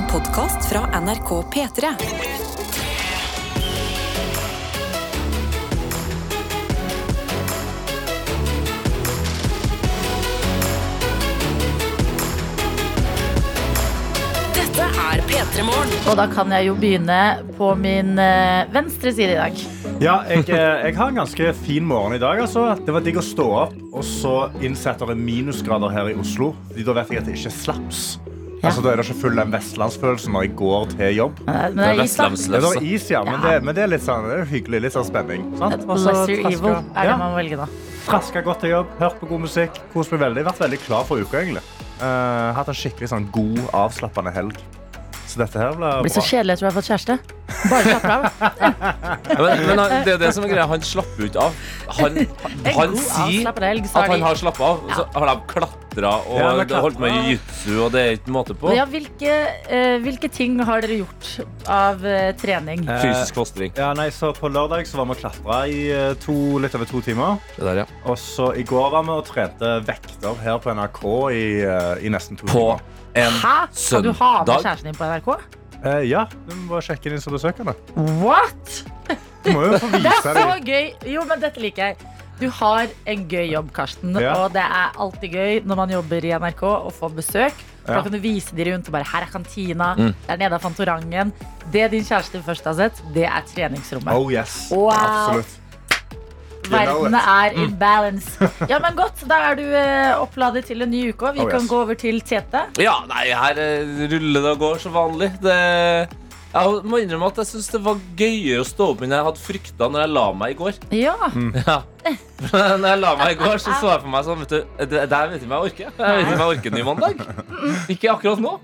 En podkast fra NRK P3. Dette er P3 Morgen. Og da kan jeg jo begynne på min eh, venstre side i dag. Ja, jeg, eh, jeg har en ganske fin morgen i dag. Altså. Det var digg å stå opp, og så innsetter det er minusgrader her i Oslo. Da vet jeg at det ikke er slaps. Altså, da er det ikke full den vestlandsfølelsen når jeg går til jobb. Men det er- men Det det is, da. Det er is, ja, men, det, men det er litt sånn det er hyggelig. Litt sånn spenning. Sant? Også, Lesser traska- evil er det ja, man velger da. traska godt til jobb, hørt på god musikk. Kost meg veldig. Vært veldig klar for uka, egentlig. Uh, hatt en skikkelig sånn god, avslappende helg. Så dette her blir Det blir så kjedelig etter du har fått kjæreste. Bare slapp av. Ja, Men, men han- det er det som er greia. Han slapper jo ikke av. Han, han, han sier at han har slappa av. Så har de klatra og Ja, de holdt med jiu-jitsu, og det er ikke måte på. Ja, hvilke, uh, hvilke ting har dere gjort av uh, trening? Eh, Fysisk fostring. Ja, nei, så På lørdag så var vi og klatra i to, litt over to timer. Det der, ja. Og så I går var vi og trente vekter her på NRK i, uh, i nesten to På timer. en Hæ? Skal du ha med kjæresten din på NRK? Eh, ja, du må bare sjekke inn som besøkende. What? Du må jo få Det er vise så deg. gøy! Jo, men dette liker jeg. Du har en gøy jobb, Karsten. Ja. Og det er alltid gøy når man jobber i NRK og får besøk. Ja. Da kan du vise de rundt og bare Her er kantina. Mm. Der nede er Fantorangen. Det din kjæreste først har sett, det er treningsrommet. Oh yes. Wow. Absolutt. Verden er in balance. Ja, men godt. Da er du eh, oppladet til en ny uke. og Vi Oh, kan gå over til Tete. Ja, nei, her eh, ruller det og går som vanlig. Det jeg må innrømme at jeg synes det var gøyere å stå opp enn jeg hadde frykta når jeg la meg i går. Ja. Ja. Når jeg la meg i går, så så jeg for meg sånn vet du, det, det her vet jeg om jeg orker. Jeg vet ikke om jeg orker en ny mandag. Ikke akkurat nå.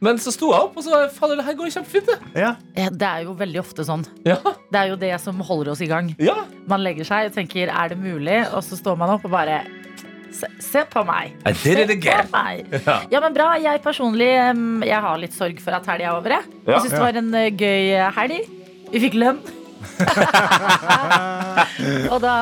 Men så sto jeg opp, og så Fader, det her går kjempefint, det. Ja. Eh, Det er jo veldig ofte sånn. Ja. Det er jo det som holder oss i gang. ja. Man legger seg og tenker er det mulig, og så står man opp og bare Se, se på meg. I did it Se på meg. Ja. Ja, men bra. Jeg personlig Jeg har litt sorg for at helga er over. Jeg, Ja. jeg syns det var en eh, gøy eh, helg. Vi fikk lønn. og da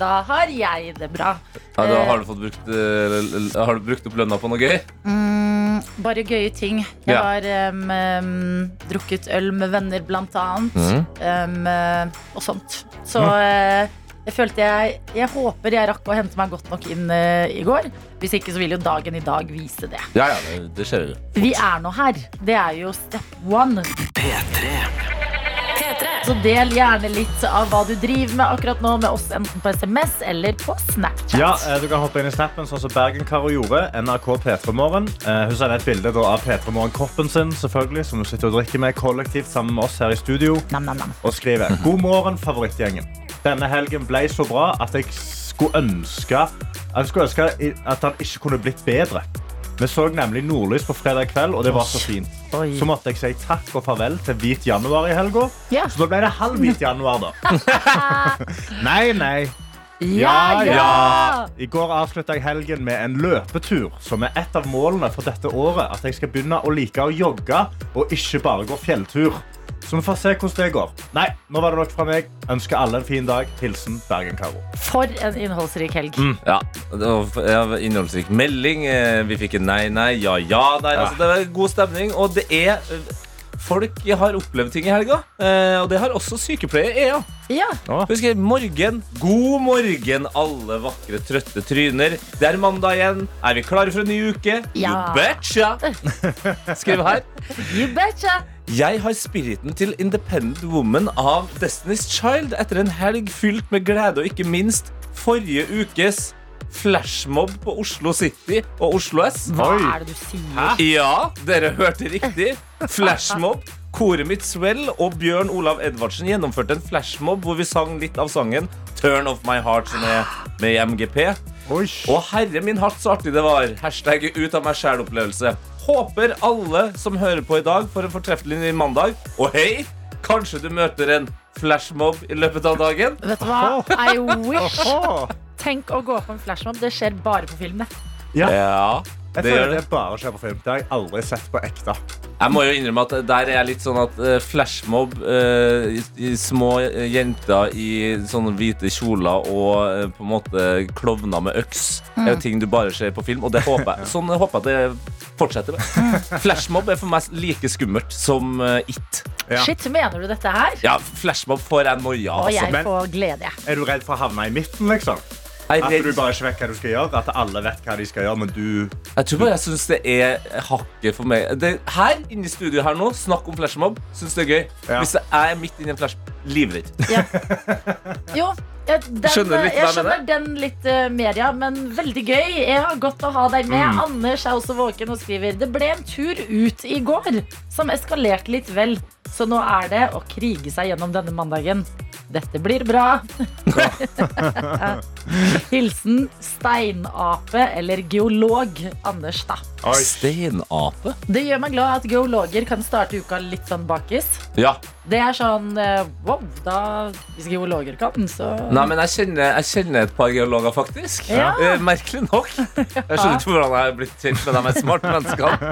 da har jeg det bra. Ja, da har, du fått brukt, eh, har du brukt opp lønna på noe gøy? Mm, bare gøye ting. Jeg Ja. har um, um, drukket øl med venner, blant annet. Mm. eh, og sånt. Så eh, jeg følte jeg Jeg håper jeg rakk å hente meg godt nok inn uh, i går. Hvis ikke så vil jo dagen i dag vise det. Ja, ja, det, det skjer jo. Vi er nå her. Det er jo step one. P3. Så del gjerne litt av hva du driver med akkurat nå med oss, enten på SMS eller på Snapchat. Ja, eh, Du kan hoppe inn i snappen, sånn som Bergen-Karo gjorde. NRK P3morgen. Eh, hun sender et bilde av P3morgen-koppen sin, selvfølgelig, som hun sitter og drikker med kollektivt sammen med oss her i studio. Nam, nam, nam. Og skriver God morgen, favorittgjengen. Denne helgen ble så bra at jeg skulle ønske jeg skulle ønske at han ikke kunne blitt bedre. Vi så nemlig Nordlys på fredag kveld, og det var så fint. Oi. Så måtte jeg si takk og farvel til hvit januar i helga. Ja. Så da ble det halv hvit januar, da. nei, nei. Ja, ja! I går avslutta jeg helgen med en løpetur, som er et av målene for dette året. At jeg skal begynne å like å jogge og ikke bare gå fjelltur. Så vi får se hvordan det går. Nei, nå var det nok fra meg. Ønsker alle en fin dag. Hilsen Bergen-Caro. For en innholdsrik helg. Ja, ja, innholdsrik melding. eh, Vi fikk en nei, nei, ja, ja der. Altså, det var god stemning. Og det er eh, Folk har opplevd ting i helga, eh, og det har også sykepleier Ja. Ja. Husker, morgen, god morgen, alle vakre, trøtte tryner. Det er mandag igjen. Er vi klare for en ny uke? Ja. You betcha! Skriv her. You betcha! Jeg har spiriten til Independent Woman av Destiny's Child etter en helg fylt med glede, og ikke minst forrige ukes flashmob på Oslo City og Oslo S. Hva er det du sier? Ja, dere hørte riktig. Flashmob. Koret mitt Swell og Bjørn Olav Edvardsen gjennomførte en flashmob hvor vi sang litt av sangen Turn Off My Heart som er med MGP. Oi. Og herre min hatt så artig det var. Hashtag ut av meg sjæl-opplevelse. Håper alle som hører på i dag, får en fortreffelig ny mandag. Og hei, kanskje du møter en flashmob i løpet av dagen. Vet du hva? I wish. Tenk å gå på en flashmob. Det skjer bare på film. Ja, Ja, jeg det føler det det. bare skjer på film. Det har jeg aldri sett på ekte. Jeg må jo innrømme at der er jeg litt sånn at eh, flashmob, eh, i, i små jenter i sånne hvite kjoler og eh, på en måte klovner med øks, er jo ting du bare ser på film. Og det håper jeg, sånn håper jeg at det fortsetter med. Flashmob er for meg like skummelt som It. Ja. Shit, mener du dette her? Ja, flashmob får jeg noia, Og altså. jeg får glede, jeg. Er du redd for å havne i midten, liksom? Jeg, At du bare ikke vet hva du skal gjøre? At alle vet hva de skal gjøre, men du jeg tror bare jeg syns det er hakket for meg. Det, her inne i studio her nå, snakk om flashmob. Syns det er gøy. Ja. Hvis jeg er midt inni en flash, livredd. Ja. Jo, jeg, den, Skjønner litt jeg jeg skjønner den litt uh, mer, ja. Men veldig gøy. Jeg har Godt å ha deg med. Mm. Anders er også våken og skriver Det ble en tur ut i går som eskalerte litt vel. Så nå er det å krige seg gjennom denne mandagen. Dette blir bra. Hilsen steinape eller geolog Anders, da. Oi. Steinape? Det gjør meg glad at geologer kan starte uka litt sånn bakis. Ja. Det er sånn eh, wow, da Hvis geologer kan, så Nei, men jeg kjenner, jeg kjenner et par geologer, faktisk. Ja. Eh, merkelig nok. Jeg skjønner ikke hvordan jeg er blitt kjent med de er smarte mennesker.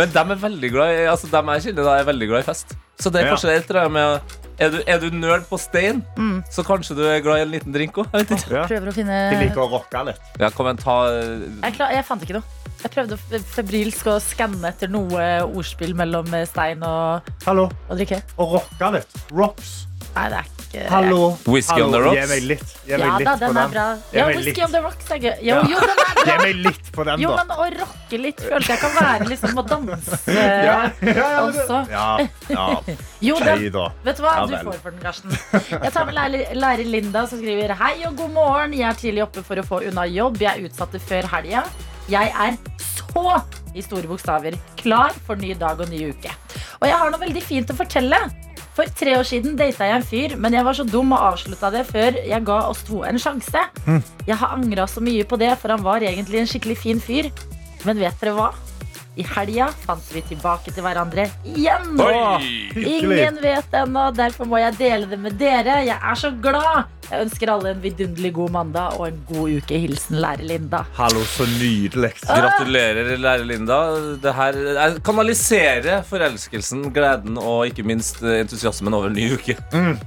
Men de er veldig glad i Altså, dem jeg kjenner, da er veldig glad i fest. Så det er Ja. kanskje et eller annet med er du, er du nerd på stein, Mm. så kanskje du er glad i en liten drink òg. Ja. prøver å finne De liker å rocke litt. Ja, kom igjen, ta jeg, klar, jeg fant ikke noe. Jeg prøvde febrilsk å skanne etter noe ordspill mellom eh, stein og, Hallo. og drikke. Og rocka litt. Rocks. Nei, det er ikke Hallo. Whisky on the rocks? Gi meg litt. Gi Ja meg litt da, på den er den. bra. Ja, Whisky on the rocks er gøy. Jo, Ja. jo, den er Gi meg litt på den, Jo, da. men å rocke litt følte jeg kan være liksom å danse Ja, ja, ja, også. ja, ja. Jo, den. Vet du hva? Ja Du får for den, Karsten. Jeg tar med lærer, lærer Linda, som skriver Hei og god morgen. Jeg er tidlig oppe for å få unna jobb. Jeg utsatte før helga. Jeg er så, i store bokstaver, klar for ny dag og ny uke. Og jeg har noe veldig fint å fortelle. For tre år siden data jeg en fyr, men jeg var så dum og avslutta det før jeg ga oss to en sjanse. Jeg har angra så mye på det, for han var egentlig en skikkelig fin fyr. Men vet dere hva? I helga fant vi tilbake til hverandre igjen. Hyggelig. Ingen vet ennå, derfor må jeg dele det med dere. Jeg er så glad. Jeg ønsker alle en vidunderlig god mandag og en god uke. Hilsen lærer Linda. Hallo, så nydelig. Gratulerer, lærer Linda. Det her kanaliserer forelskelsen, gleden og ikke minst entusiasmen over en ny uke.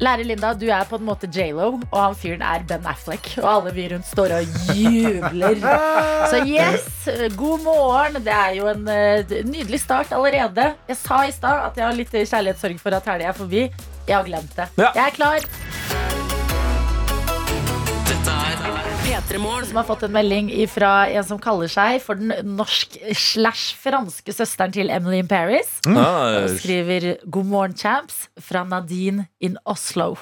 Lærer Linda, du er på en måte J.Lo, og han fyren er Ben Affleck. Og alle vi rundt står og jubler. Så yes, god morgen. Det er jo en nydelig start allerede. Jeg sa i stad at jeg har litt kjærlighetssorg for at helga er forbi. Jeg har glemt det. Ja. Jeg er klar. Dette P3 Morgen. som har fått en melding fra en som kaller seg for den norsk-slash-franske søsteren til Emily in Paris. Ah, Og skriver 'God morgen, champs' fra Nadine in Oslo.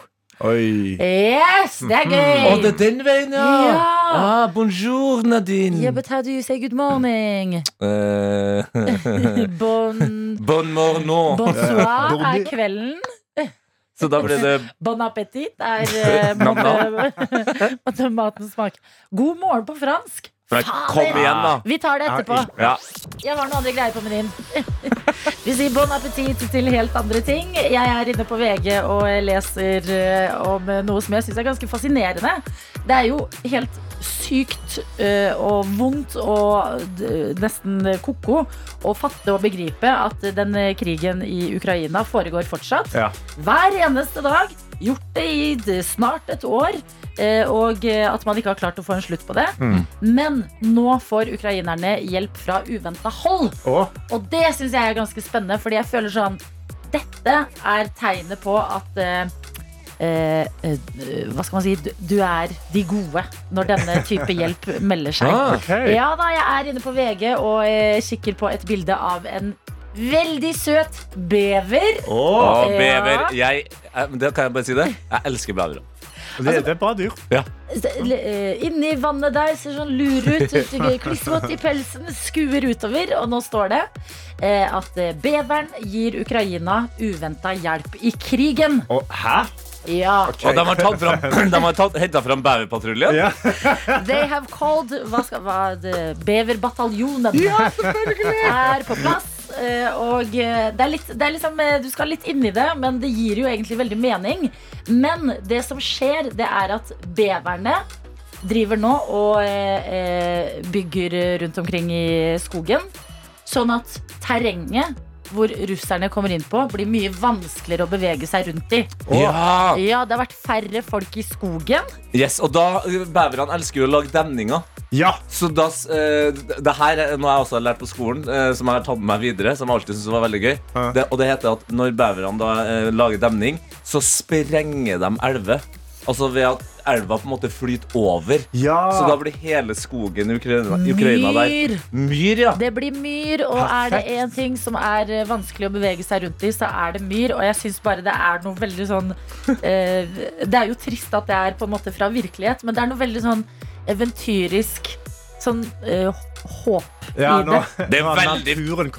Oi. Yes, det er gøy! Å, det er den veien, ja! Ja. Ah, bonjour, Nadine. Yeah, but how do you say good morning? Eh, Bon, bon morgen. bonsoir er kvelden. Så da ble det Bon appétit er uh, Nam, måte, måte maten smaker. God morgen på fransk. Nei, Kom igjen, da. Vi tar det etterpå. Ja. Jeg har noen andre greier på menyen. Vi sier bon appétit til helt andre ting. Jeg er inne på VG og leser eh, om noe som jeg syns er ganske fascinerende. Det er jo helt sykt eh, og vondt og nesten ko-ko å fatte og begripe at den eh, krigen i Ukraina foregår fortsatt. Ja. Hver eneste dag. Gjort det i snart et år. eh, Og eh, at man ikke har klart å få en slutt på det. Men nå får ukrainerne hjelp fra uventa hold. Å, Og det syns jeg er ganske spennende, fordi jeg føler sånn Dette er tegnet på at eh, eh, Hva skal man si? Du, du er de gode når denne type hjelp melder seg. Ah, okay. Ja da, jeg er inne på VG og eh, kikker på et bilde av en veldig søt bever. Å, Ja. bever. Jeg, eh, men det kan jeg bare si det. Jeg elsker bevere. det, det er bra dyr. Eh, Inni vannet der ser sånn lur ut. Klissvåt i pelsen, skuer utover. Og nå står det eh, at eh, beveren gir Ukraina uventa hjelp i krigen. Å, hæ? Ja. Okay. Og de har tatt fram, de har tatt, henta fram beverpatruljen. Ja. They have called hva skal, hva, Beverbataljonen er på plass. eh, Og eh, det er litt, det er liksom, eh, du skal litt inn i det, men det gir jo egentlig veldig mening. Men det som skjer, det er at beverne driver nå og bygger rundt omkring i skogen. Sånn at terrenget hvor russerne kommer inn på, blir mye vanskeligere å bevege seg rundt i. Ja. Ja, det har vært færre folk i skogen. Yes, og da, uh, Beverne elsker jo å lage demninger. Ja. Så das, s- eh, det her er noe jeg også har lært på skolen, uh, som jeg har tatt med meg videre. Som jeg alltid synes var veldig gøy Ja. det, Og det heter at når beverne eh, lager demning, så sprenger de elver. Altså ved at elva på en måte flyter over. Ja. Så da blir hele skogen i Ukraina, Ukraina der Myr. ja Det blir myr, og er det Perfekt. én ting som er eh, vanskelig å bevege seg rundt i, så er det myr. Og jeg syns bare det er noe veldig sånn eh, Det er jo trist at det er på en måte fra virkelighet, men det er noe veldig sånn eventyrisk Sånn eh, håp Ja, i nå, det. Det er veldig- naturen.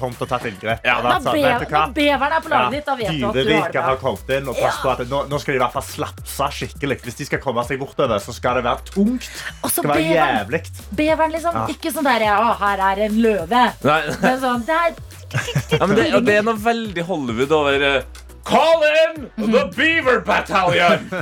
Ja, har Når, vært sånn, be vet du hva? beveren er på laget ditt, da vet du at du har det Dyreriket har kommet inn og pass på at nå, nå skal de i hvert fall slapse skikkelig. Hvis de skal komme seg bortover, så skal det være tungt. Det skal være beveren, jævlig. beveren liksom. Ja. Ikke sånn der ja, her er en løve. Nei, Men sånn, det er ja, men det, det er noe veldig Hollywood over eh, Call in the Beaver Battalion!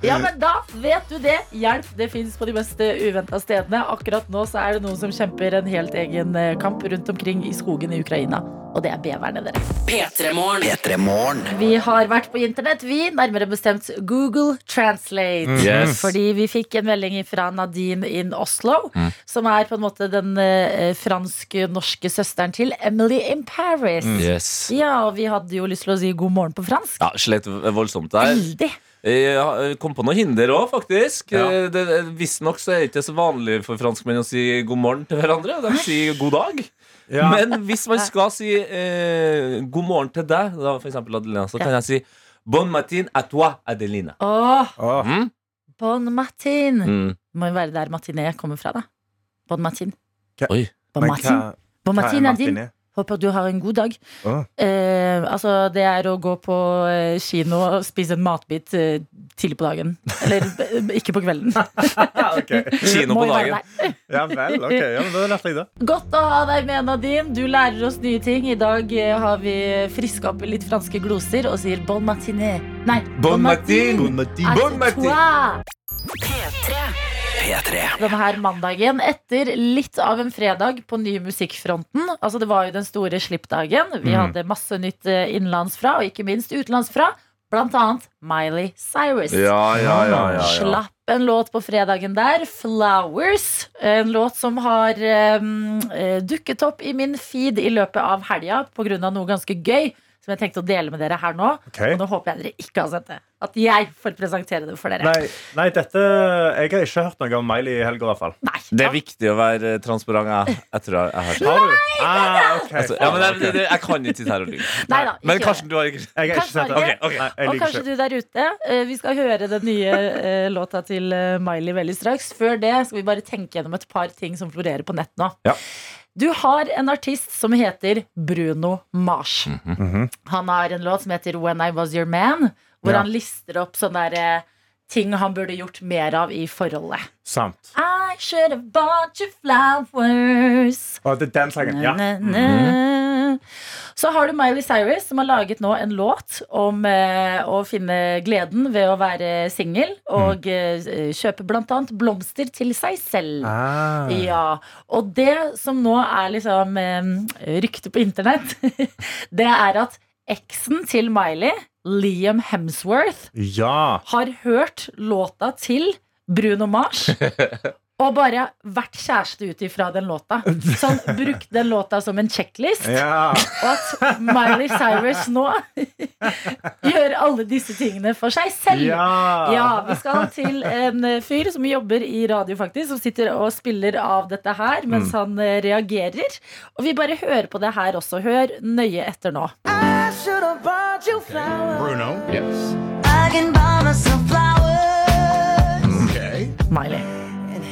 Ja, men da vet du det. Hjelp det fins på de mest uventa stedene. Akkurat nå så er det noen som kjemper en helt egen eh, kamp rundt omkring i skogen i Ukraina. Og det er beverne, dere. P3morgen. Vi har vært på internett, vi. Nærmere bestemt Google Translate. Yes. Fordi vi fikk en melding fra Nadine in Oslo, som er på en måte den eh, fransk-norske søsteren til Emily in Paris. Yes. Ja, og vi hadde jo lyst til å si god morgen på fransk. Ja, Slet voldsomt der. Veldig. Jeg kom på noen hinder òg, faktisk. Ja. Eh, Visstnok så er det ikke så vanlig for franskmenn å si god morgen til hverandre. De sier god dag. Ja. Men hvis man skal si eh, god morgen til deg, da, for eksempel Adelina, så kan jeg si bon matin à toi, Adelina. Åh, Åh, Mm? bon matin. Mm. Må jo være der matiné kommer fra, da. Bon matin. Oi. Bon men matin. hva, Bon hva er matin, Nadine. Håper du har en god dag. Ah. Eh, altså, det er å gå på eh, kino og spise en matbit eh, tidlig på dagen. Eller eh, ikke på kvelden. okay. Kino på dagen. Ja vel, ok. Ja, men da lærte jeg det. Godt å ha deg med, Nadine. Du lærer oss nye ting. I dag har vi friska opp litt franske gloser og sier bon matiné. Nei, Bon matin. Bon matin. à Bon matin. Denne her mandagen etter litt av en fredag på ny musikkfronten. Altså Det var jo den store slippdagen. Vi Mm. hadde masse nytt eh, innenlandsfra, og ikke minst utenlandsfra. Blant annet Miley Cyrus. Ja, ja, ja, ja, ja. Slapp en låt på fredagen der, 'Flowers'. En låt som har eh, dukket opp i min feed i løpet av helga pga. noe ganske gøy. Som jeg tenkte å dele med dere her nå. Okay. Og nå håper jeg dere ikke har sett det. At jeg får presentere det for dere. Nei, nei, dette Jeg har ikke hørt noe om Miley i helga, i hvert fall. Nei. Det er viktig å være eh, transparent. Jeg, jeg tror jeg, jeg har sett Har du? Ah, altså, ja, men jeg, det, det- jeg kan ikke sitte her og lyve. Men Karsten, du har ikke Jeg har ikke sett det. Okay, Ok, ok. Nei, jeg Og kanskje du der ute. eh, Vi skal høre den nye eh, låta til Miley veldig straks. Før det skal vi bare tenke gjennom et par ting som florerer på nett nå. Ja. Du har en artist som heter Bruno Mars. Mhm. Han har en låt som heter When I Was Your Man, hvor Ja. han lister opp sånne der, eh, ting han burde gjort mer av i forholdet. Sant. I should have bought you flowers. Oh, det er den sangen. Ja. Na, na, na. Så har du Miley Cyrus, som har laget nå en låt om eh, å finne gleden ved å være singel, og eh, kjøpe annet blomster til seg selv. Ah. Ja, Og det som nå er liksom eh, ryktet på internett, det er at eksen til Miley, Liam Hemsworth, ja. har hørt låta til Bruno Mars. Og bare vært kjæreste ut ifra den låta. Så han brukte den låta som en checklist. ja. Og at Miley Cyrus nå gjør alle disse tingene for seg selv. Ja. Ja, vi skal til en fyr som jobber i radio, faktisk, som sitter og spiller av dette her mens Mm. han eh, reagerer. Og vi bare hører på det her også. Hør nøye etter nå. Bruno. I can buy myself flowers Miley.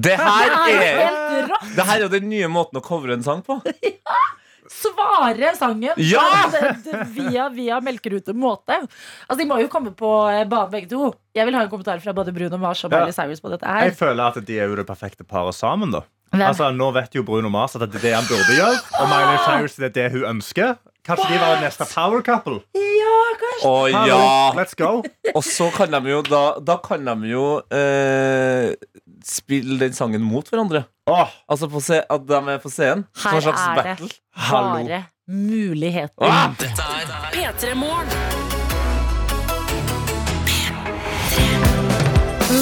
Det her er jo! Det her er jo den nye måten å covre en sang på. svare sangen Ja! via, via melkerute-måte. Altså, De må jo komme på eh, banen, begge to. Jeg vil ha en kommentar fra både Bruno Mars og Ja. Cyrus på dette her. Jeg føler at de er jo det perfekte paret sammen. da Hvem? Altså, Nå vet jo Bruno Mars at det er det han burde gjøre, og Miley Cyrus det er det hun ønsker. Kanskje de var neste power couple? Å Hallo, ja! Let's go. Og så kan de jo da, da kan de jo eh, spille den sangen mot hverandre. Åh, Altså på se, at de er på scenen. Som Her en slags er det hallo. bare muligheter. Åh. Dette er P3 Morgen.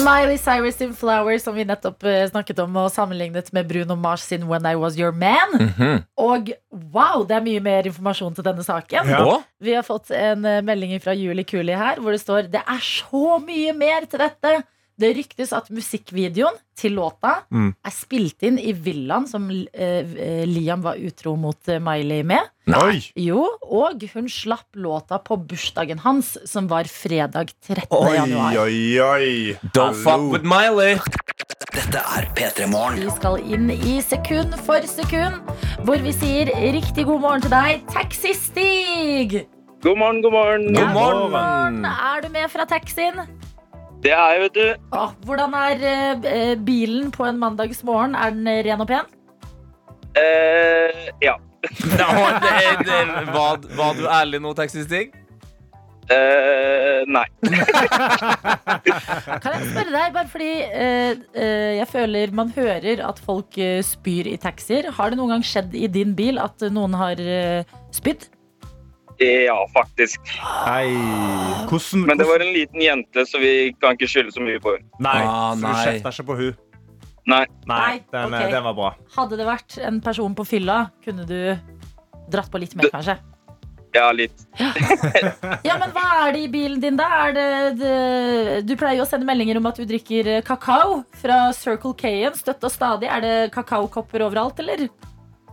Miley Cyrus sin Flower, som vi nettopp eh, snakket om, og sammenlignet med Bruno Mars sin When I Was Your Man. Mhm. Og wow, det er mye mer informasjon til denne saken. Ja. Vi har fått en eh, melding fra Julie Kuli her, hvor det står Det er så mye mer til dette. Det ryktes at musikkvideoen til låta Mm. er spilt inn i villaen som eh, Liam var utro mot eh, Miley med. Nei. Jo, og hun slapp låta på bursdagen hans, som var fredag 13. Oi, januar. oi, oi. Don't fuck with Miley. Dette er P3 Morgen. Vi skal inn i sekund for sekund, hvor vi sier riktig god morgen til deg, Taxi-Stig! God morgen, god morgen. Ja, God morgen. Er du med fra taxien? Det er jeg, vet du. Åh, hvordan er eh, bilen på en mandagsmorgen? Er den eh, ren og pen? Eh, ja. Var, var du ærlig nå, Taxi-Stig? Eh, nei. Kan jeg spørre deg, bare fordi eh, eh, jeg føler man hører at folk spyr i taxier. Har det noen gang skjedd i din bil at noen har uh, spydd? Ja, faktisk. Hei. Hvordan, Men det var en liten jente, så vi kan ikke skylde så mye på henne. Nei, Ah, så du nei. kjefta ikke på hun Nei. Nei, Nei, den, okay. den var bra. Hadde det vært en person på fylla, kunne du dratt på litt mer, kanskje? Ja, litt. Ja, men hva er det i bilen din, da? Er det, det, du pleier jo å sende meldinger om at du drikker eh, kakao fra Circle K-en støtt og stadig. Er det kakaokopper overalt, eller?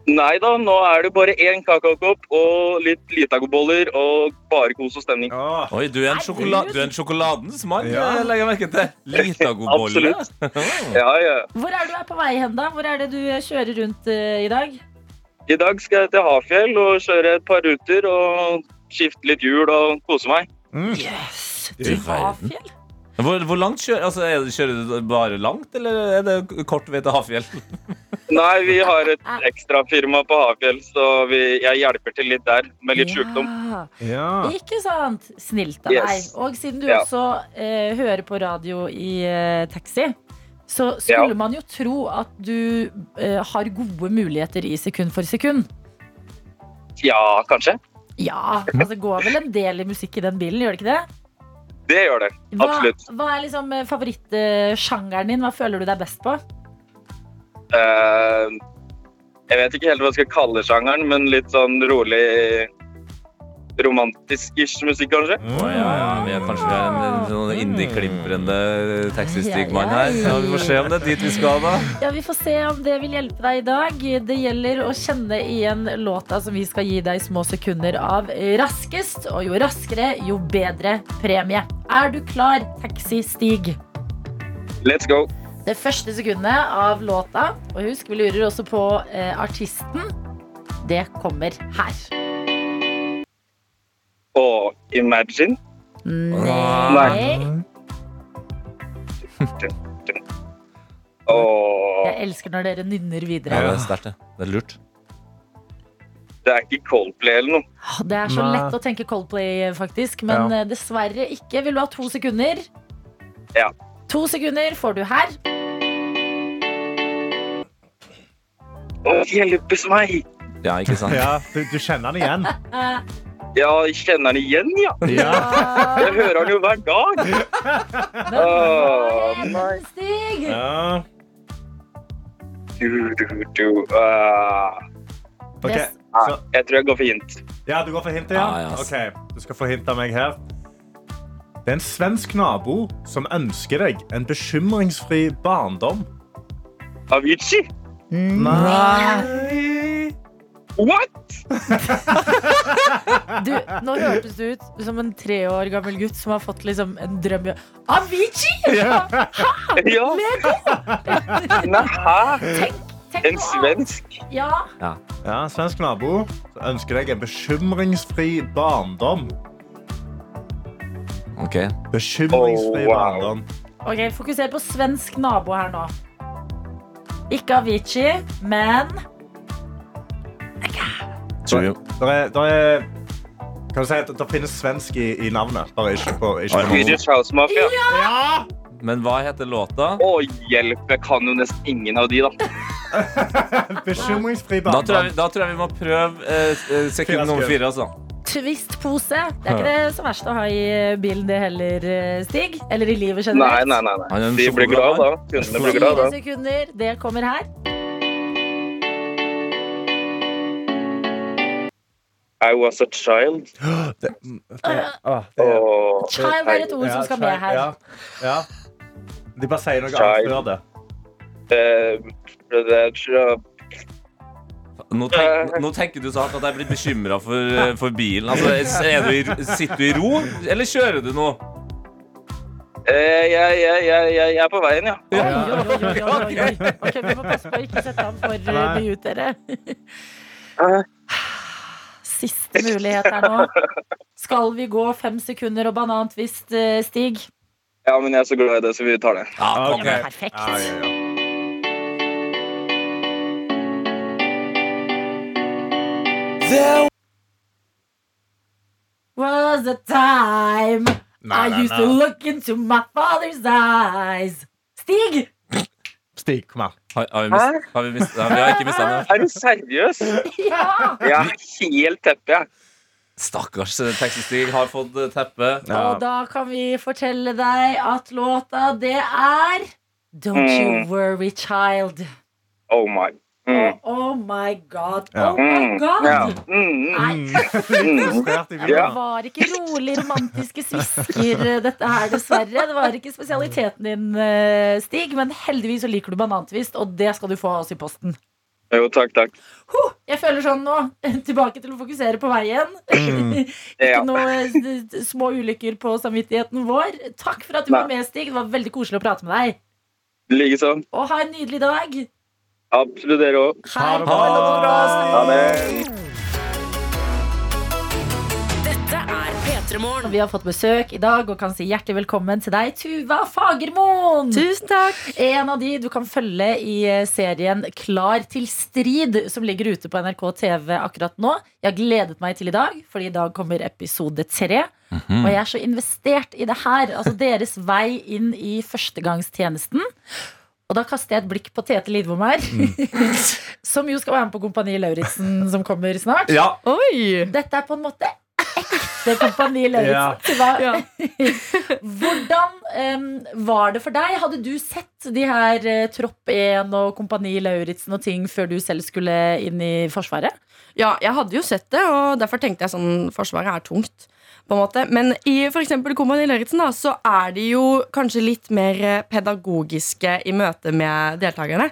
Nei da, nå er det bare én kakaokopp og litt Litago-boller og bare kos og stemning. Ah. Oi, du er en, sjokola du er en sjokoladens mann, Ja. eh, legger jeg merke til. Litago-bolle. Absolutt. Ja, ja. Hvor er du er på vei hen, da? Hvor er det du eh, kjører rundt uh, i dag? I dag skal jeg til Hafjell og kjøre et par ruter og skifte litt hjul og kose meg. Mm. Yes, til. Hafjell? Hvor, hvor langt kjører, altså, er det, kjører du bare langt, eller er det kort vei til Hafjell? Nei, vi har et ekstrafirma på Hafjell, så vi, jeg hjelper til litt der med litt sjukdom. Ja. Ja. Ikke sant? Snilt av deg. Yes. Og siden du Ja. også eh, hører på radio i eh, taxi, så skulle Ja. man jo tro at du eh, har gode muligheter i sekund for sekund. Ja, kanskje. Ja, altså det går vel en del i musikk i den bilen, gjør det ikke det? Det gjør det. Absolutt. hva er liksom eh, favorittsjangeren din? Hva føler du deg best på? Eh, jeg vet ikke helt hva jeg skal kalle sjangeren, men litt sånn rolig romantisk-ish musikk, kanskje. Oh, ja, ja, vi er kanskje er en, en sånn indie-klimprende taxistigmann her. Ja, vi får se om det er dit vi skal, da. Ja, Vi får se om det vil hjelpe deg i dag. Det gjelder å kjenne igjen låta som vi skal gi deg små sekunder av raskest. Og jo raskere, jo bedre premie. Er du klar, Taxi-Stig? Let's go. Det første sekundet av låta, og husk, vi lurer også på eh, artisten, det kommer her. Og Imagine. Nei. Og Jeg elsker når dere nynner Ja, videre. det er sterkt, det. Det er lurt. det er ikke Coldplay eller noe. Det er så Nei. lett å tenke Coldplay, faktisk, men Ja. eh, dessverre ikke. Vil du ha to sekunder? Ja. To sekunder får du her. Å, hjelpes meg! Ja, ikke sant? Ja, du, du kjenner den igjen. Ja, jeg kjenner den igjen, ja. Ja. Jeg hører den jo hver dag. Åh, nei. Stig? ja. Du, du, du. ah. Ok, Yes. så, jeg tror jeg går for hint. ja, du går for hintet, ja? Ja, ja, ass. Ok, du skal få hint av meg her. Det er en svensk nabo som ønsker deg en bekymringsfri barndom. Avicii? Nei. What? Du, nå hørtes du ut som en tre år gammel gutt som har fått liksom en drøm. Avicii! Ja. Nei, Naha! Tenk, Tenk En noe annet. svensk? Ja. Ja, Svensk nabo ønsker deg en bekymringsfri barndom. Ok Bekymringsfri Oh, wow. barndom. Ok, Fokuser på svensk nabo her nå. Ikke Avicii, men Tror er, der er kan du si at Det finnes svensk i, i navnet, bare ikke på, ikke på Swedish Ja! Men hva heter låta? Å, hjelp. Jeg kan jo nesten ingen av de, da. Bekymringsfri barndom. Da, da tror jeg vi må prøve eh, eh, sekund nummer fire. Altså. Twist-pose. Det er ikke det så verst å ha i bilen, det heller, eh, Stig. Eller i livet generelt. nei, nei. Nei. Vi De blir glad da. Kundene blir glad Fire da. sekunder. Det kommer her. I was a child. Det, det, å, det, Åh, Child er et ord som skal med her. Ja, ja. De bare sier noe annet fra det. Uh, det- Nå, tenk, nå tenker du sånn at jeg blir bekymra for, for bilen. Altså, er du i, sitter du i ro, eller kjører du nå? eh, jeg, jeg, jeg, jeg, er på veien, ja. Oi, oi, oi, oi, oi, oi. Ok, Vi må passe på å ikke sette ham for mye ut, dere. Siste mulighet her nå. Skal vi gå fem sekunder og banantvist, eh, Stig? Ja, men jeg er så glad i det, så vi tar det. Ja, Ok. ok. Ja, perfekt. Ja, ja, ja. Was a time Nei, I nei, used to look into my father's eyes. Stig! Stig, kom her. Har, har vi mist, har vi, mist, ja, vi har ikke mista den. Er du seriøs? Ja! Jeg er helt teppe, jeg. Stakkars eh, taxistig har fått teppe. Ja. Og da kan vi fortelle deg at låta, det er Don't You Mm. Worry Child. Oh my. Mm. Oh my god. Ja. Oh my Mm. god. Ja. Mm. Nei, Litt frustrert i det var ikke rolig romantiske svisker, eh, dette her, dessverre. Det var ikke spesialiteten din, eh, Stig, men heldigvis så liker du banantvist, og det skal du få av oss i posten. Jo, takk, takk. Huh, jeg føler sånn nå. Tilbake til å fokusere på veien. Ikke noen noe eh, små ulykker på samvittigheten vår. Takk for at du Nei. var med, Stig. Det var veldig koselig å prate med deg. Likeså. Og ha en nydelig dag. Absolutt dere òg. Ha det bra. Dette er P3 Morgen. Og Vi har fått besøk i dag og kan si hjertelig velkommen til deg, Tuva Fagermoen. Tusen takk. En av de du kan følge i eh, serien Klar til strid, som ligger ute på NRK TV akkurat nå. Jeg har gledet meg til i dag, fordi i dag kommer episode tre. Og jeg er så investert i det her. Altså deres vei inn i førstegangstjenesten. Og da kaster jeg et blikk på Tete Lidbom her, som jo skal være med på Kompani Lauritzen, som kommer snart. Ja, Oi. Dette er på en måte ekte Kompani Lauritzen. Ja. Hvordan um, var det for deg? Hadde du sett de her uh, Tropp 1 og Kompani Lauritzen og ting før du selv skulle inn i Forsvaret? Ja, jeg hadde jo sett det, og derfor tenkte jeg sånn Forsvaret er tungt. På en måte. Men i eksempel Kompani Lauritzen så er de jo kanskje litt mer eh, pedagogiske i møte med deltakerne.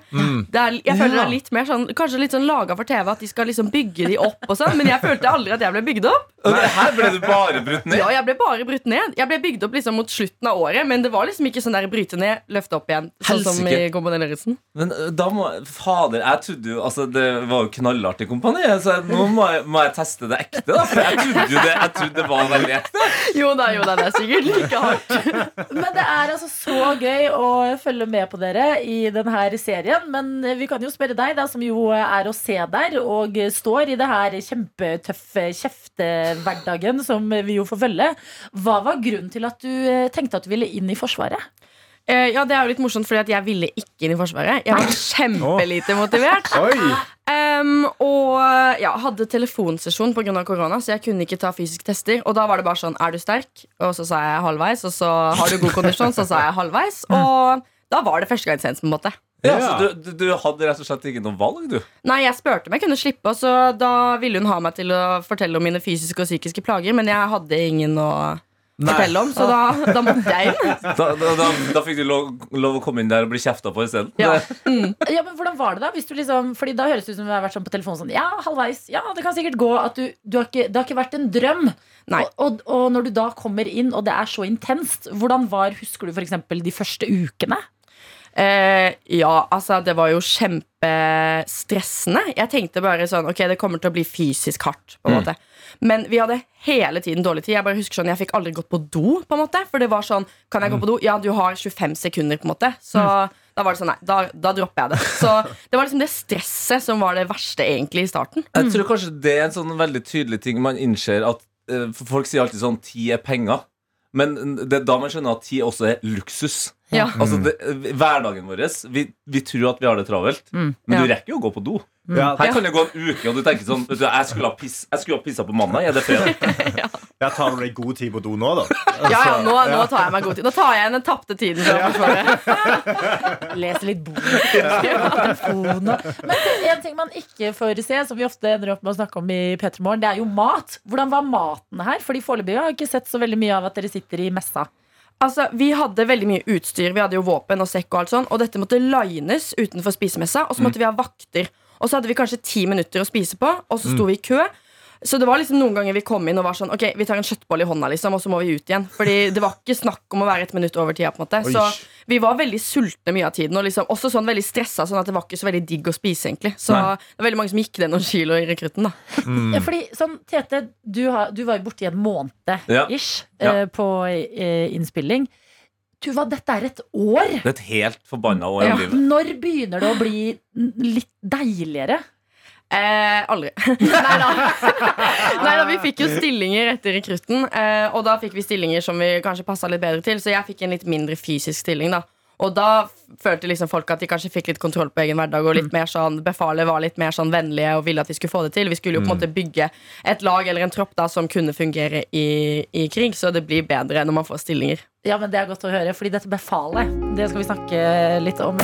Det er, jeg føler det er litt mer sånn Kanskje litt sånn laga for TV, at de skal liksom bygge de opp og sånn. Men jeg følte aldri at jeg ble bygd opp. Nei, Her ble du bare brutt ned. Ja, jeg ble bare brutt ned. Jeg ble bygd opp liksom mot slutten av året, men det var liksom ikke sånn der bryte ned, løfte opp igjen. Sånn som i. Kompani Lauritzen. Men da må Fader, jeg trodde jo Altså, det var jo knallartig kompani. Så nå må jeg, må jeg teste det ekte, da. For jeg trodde jo det, jeg trodde det var veldig ekte. Jo da, jo da, det er sikkert like hardt. Men det er altså så gøy å følge med på dere i denne serien. Men vi kan jo spørre deg, da, som jo er å se der og står i det her kjempetøffe kjeftehverdagen som vi jo får følge. Hva var grunnen til at du eh, tenkte at du ville inn i Forsvaret? Eh, ja, det er jo litt morsomt, fordi at jeg ville ikke inn i Forsvaret. Jeg var kjempelite motivert. Um, og ja, hadde telefonsesjon pga. korona, så jeg kunne ikke ta fysiske tester. Og da var det bare sånn Er du sterk? Og så sa jeg halvveis. Og så har du god kondisjon, så sa jeg halvveis. Og da var det førstegangstjeneste, på en måte. Ja, Ja. så du, du, du hadde rett og slett ikke noe valg, du? Nei, jeg spurte om jeg kunne slippe, og så da ville hun ha meg til å fortelle om mine fysiske og psykiske plager, men jeg hadde ingen å fortelle om, så da, da måtte jeg inn. Da, da, da, da fikk du lov, lov å komme inn der og bli kjefta på isteden? Ja. Ja, men hvordan var det da? Hvis du liksom, fordi da høres det ut som du har vært sånn på telefonen sånn Ja, halvveis. Ja, det kan sikkert gå at du, du har ikke, Det har ikke vært en drøm. Nei. Og, og, og når du da kommer inn, og det er så intenst, hvordan var Husker du f.eks. de første ukene? Eh, ja, altså det var jo kjempestressende. Jeg tenkte bare sånn Ok, det kommer til å bli fysisk hardt. på en måte Men vi hadde hele tiden dårlig tid. Jeg bare husker sånn, jeg fikk aldri gått på do. på en måte For det var sånn Kan jeg gå på do? Ja, du har 25 sekunder. på en måte Så da var det sånn, nei, da, da dropper jeg det. Så det var liksom det stresset som var det verste egentlig i starten. Jeg tror kanskje det er en sånn veldig tydelig ting man innser at uh, Folk sier alltid sånn tid er penger. Men det da man skjønner at tid også er luksus. Ja. Altså det, Hverdagen vår vi, vi tror at vi har det travelt, men Ja. du rekker jo å gå på do. Ja, Her kan det gå en uke, og du tenker sånn vet du, Jeg skulle ha, piss, jeg skulle ha pissa på mandag. Er det fredag? ja, tar du deg god tid på do nå, da? Ja, ja, nå, nå tar jeg meg god tid. Nå tar jeg igjen den tapte tiden. fra Forsvaret. Lese litt bok Men en ting man ikke får se, som vi ofte ender opp med å snakke om i P3 Morgen, det er jo mat. Hvordan var maten her? Fordi foreløpig har jeg ikke sett så veldig mye av at dere sitter i messa. Altså, Vi hadde veldig mye utstyr. Vi hadde jo våpen og sekk og alt sånn. Og dette måtte lines utenfor spisemessa, og så måtte vi ha vakter. Og så hadde vi kanskje ti minutter å spise på, og så sto vi i kø. Så det var liksom noen ganger vi kom inn og var sånn Ok, vi tar en kjøttboll i hånda, liksom, og så må vi ut igjen. Fordi det var ikke snakk om å være et minutt over tida. på en måte Oish. Så vi var veldig sultne mye av tiden, og liksom også sånn veldig stressa, sånn at det var ikke så veldig digg å spise, egentlig. Så Nei. det var veldig mange som gikk ned noen kilo i rekrutten, da. Ja, fordi sånn, Tete, du, har, du var jo borte i en måned Ja. ish Ja. Uh, på uh, innspilling. Tuva, dette er et år! Det er et helt forbanna år Ja. i livet. Når begynner det å bli litt deiligere? Eh, aldri. Nei da. Nei da, vi fikk jo stillinger etter rekrutten, eh, og da fikk vi stillinger som vi kanskje passa litt bedre til, så jeg fikk en litt mindre fysisk stilling, da. Og da følte liksom folk at de kanskje fikk litt kontroll på egen hverdag. Og litt mer sånn, Befalet var litt mer sånn vennlige og ville at vi skulle få det til. Vi skulle jo på en måte bygge et lag eller en tropp da som kunne fungere i, i krig, så det blir bedre når man får stillinger. Ja, men Det er godt å høre, fordi dette befalet Det skal vi snakke litt om.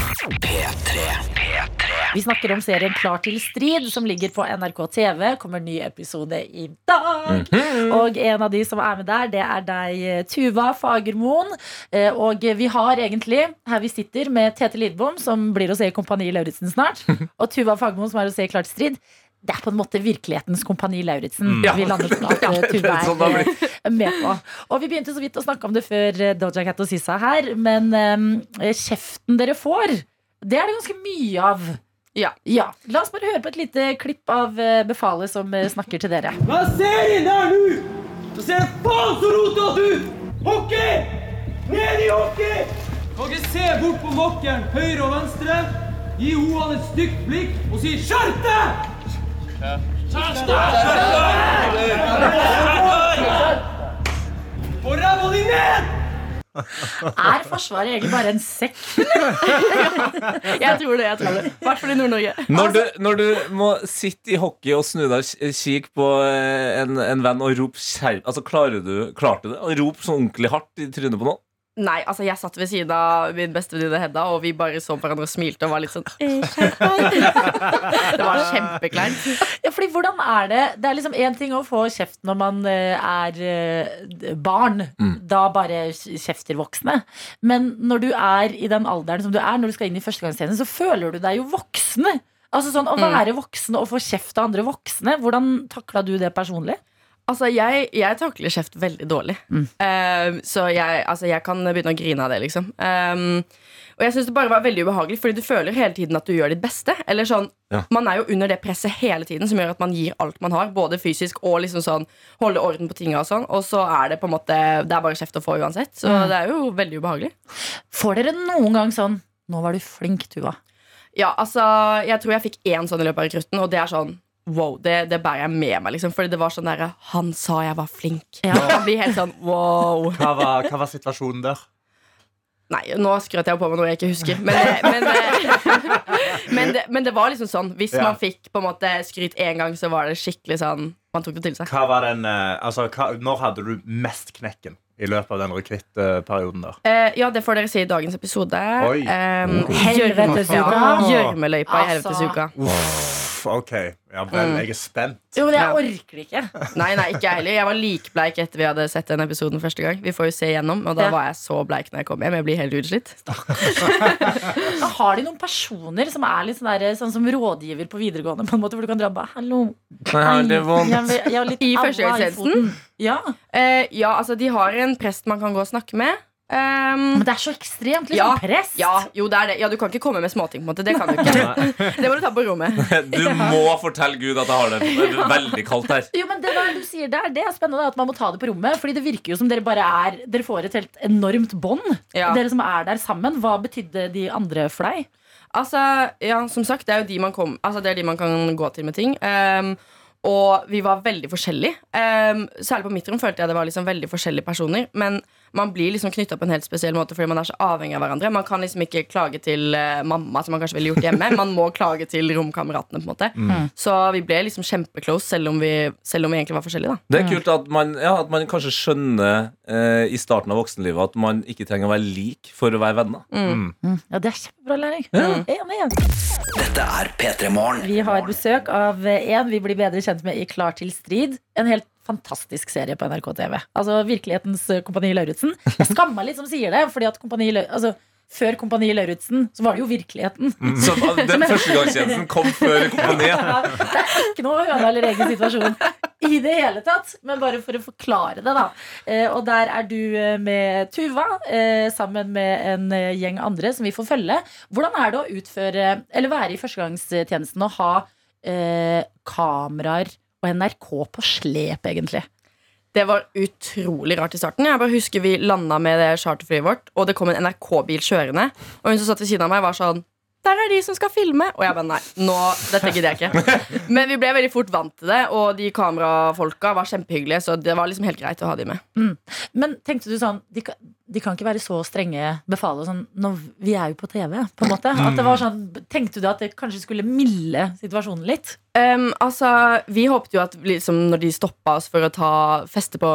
Vi snakker om serien Klar til strid, som ligger på NRK TV. Kommer ny episode i dag. Og en av de som er med der, det er deg, Tuva Fagermoen. Eh, Og vi har egentlig, her vi sitter, med Tete Lidbom, som blir å se i Kompani Lauritzen snart, og Tuva Fagermoen, som er å se i Klar til strid. Det er på en måte virkelighetens Kompani Lauritzen. Ja. Vi lander på at eh, Tuva Sånn er med på. Og vi begynte så vidt å snakke om det før eh, Doja Cat og Sissa her, men um, kjeften dere får, det er det ganske mye av. Ja. ja. La oss bare høre på et lite klipp av eh, befalet som eh, snakker til dere. Hva ser inn der nå? Så ser jeg faen så rotete ut! Hockey! Ned i hockey! Kan ikke se bort på mokkeren, høyre og venstre. Gi hoene et stygt blikk og si 'skjerp deg'! Skjerp deg! Og ræva di ned! Er Forsvaret egentlig bare en sekk? Jeg tror det. jeg tror det I hvert fall i Nord-Norge. Når du, når du må sitte i hockey og snu deg og kikke på eh, en, en venn og rope skjerp Altså, klarer du, klarte du det? Å rope sånn ordentlig hardt i trynet på noen? Nei, altså jeg satt ved siden av min beste venninne Hedda, og vi bare så på hverandre og smilte og var litt sånn «Eh, skjerp deg». Det var kjempekleint. Ja, fordi hvordan er det? Det er liksom én ting å få kjeft når man eh, er barn. barn. Da bare kjefter voksne. Men når du er i den alderen som du er, når du skal inn i førstegangstjenesten, så føler du deg jo voksne. Altså sånn, Å være voksen og få kjeft av andre voksne, hvordan takla du det personlig? Altså, jeg, jeg takler kjeft veldig dårlig. Eh, så jeg, altså, jeg kan begynne å grine av det, liksom. Um, og jeg synes det bare var veldig ubehagelig, fordi du føler hele tiden at du gjør ditt beste. Eller sånn, Ja. Man er jo under det presset hele tiden som gjør at man gir alt man har. Både fysisk og liksom sånn holde orden på tinga og sånn. Og så er det på en måte Det er bare kjeft å få uansett. Så Mm. det er jo veldig ubehagelig. Får dere noen gang sånn Nå var du flink, Tuva. Ja, altså, jeg tror jeg fikk én sånn i løpet av rekrutten, og det er sånn Wow, det, det bærer jeg med meg, liksom. Fordi det var sånn derre Han sa jeg var flink. Ja. Man blir helt sånn wow. Hva var, hva var situasjonen der? Nei, nå skrøt jeg på meg noe jeg ikke husker. Men, men, men, det, men det var liksom sånn. Hvis Ja. man fikk på en måte skryt én gang, så var det skikkelig sånn Man tok det til seg. Hva var den, eh, altså, hva, når hadde du mest knekken i løpet av den rekruttperioden der? Eh, ja, det får dere si i dagens episode. Oi. Um, Helvetesuka. Gjørmeløypa i Altså. Uff, OK. Ja vel, jeg er spent. Jo, men jeg orker det ikke. Nei, nei, ikke jeg heller. Jeg var likbleik etter vi hadde sett den episoden første gang. Vi får jo se igjennom, og da Ja. var jeg så bleik når jeg kom hjem. Jeg blir helt utslitt. Men Har de noen personer som er litt sånn, der, sånn som rådgiver på videregående? På en måte Hvor du kan dra og bare, Hallo. Jeg har det vondt. Jeg, vil- jeg har litt I aua førstegangstjenesten? foten. Ja. Eh, ja, altså De har en prest man kan gå og snakke med. Um, Men det er så ekstremt liksom, ja, press. ja, jo, det er det. Ja, du kan ikke komme med småting. på en måte Det kan du ikke. det må du ta på rommet. Du må fortelle Gud at jeg har det er veldig kaldt her. Jo, men det der du sier der, det er spennende at man må ta det på rommet. Fordi det virker jo som dere bare er Dere får et helt enormt bånd. Ja. Dere som er der sammen. Hva betydde de andre for deg? Altså, ja, som sagt, det er jo de man, kom, altså, det er de man kan gå til med ting. Um, og vi var veldig forskjellige. Um, særlig på mitt rom følte jeg det var liksom veldig forskjellige personer. Men man blir liksom knytta på en helt spesiell måte fordi man er så avhengig av hverandre. Man kan liksom ikke klage til eh, mamma, som man kanskje ville gjort hjemme. Man må klage til romkameratene. på en måte Så vi ble liksom kjempeclose, selv, selv om vi egentlig var forskjellige. da Det er kult at man, ja, at man kanskje skjønner eh, i starten av voksenlivet at man ikke trenger å være lik for å være venner. Ja, Det er kjempebra læring. Ja. Enig. Dette er P3 Morgen. Vi har besøk av en vi blir bedre kjent med i Klar til strid. En helt fantastisk serie på NRK TV. Altså Virkelighetens eh, Kompani Lauritzen. Jeg skammer litt som sier det, fordi at Kompani altså, før Kompani Lauritzen så var det jo virkeligheten. Så den førstegangstjenesten kom før kompaniet. Ja, det er ikke noe høna eller egen situasjon i det hele tatt. Men bare for å forklare det, da. Eh, og der er du eh, med Tuva sammen med en gjeng andre som vi får følge. Hvordan er det å utføre, eller være i førstegangstjenesten og ha eh, kameraer og NRK på slep, egentlig? Det var utrolig rart i starten. Jeg bare husker Vi landa med det charterflyet vårt, og det kom en NRK-bil kjørende. Og hun som satt ved siden av meg, var sånn Der er de som skal filme! Og jeg bare nei, nå, dette gidder jeg ikke. Men vi ble veldig fort vant til det, og de kamerafolka var kjempehyggelige, så det var liksom helt greit å ha de med. Men tenkte du sånn De, kan- de kan ikke være så strenge befale sånn når Vi er jo på TV, på en måte. At det var sånn, tenkte du at det kanskje skulle milde situasjonen litt? Um, altså, Vi håpet jo at liksom, når de stoppa oss for å ta feste på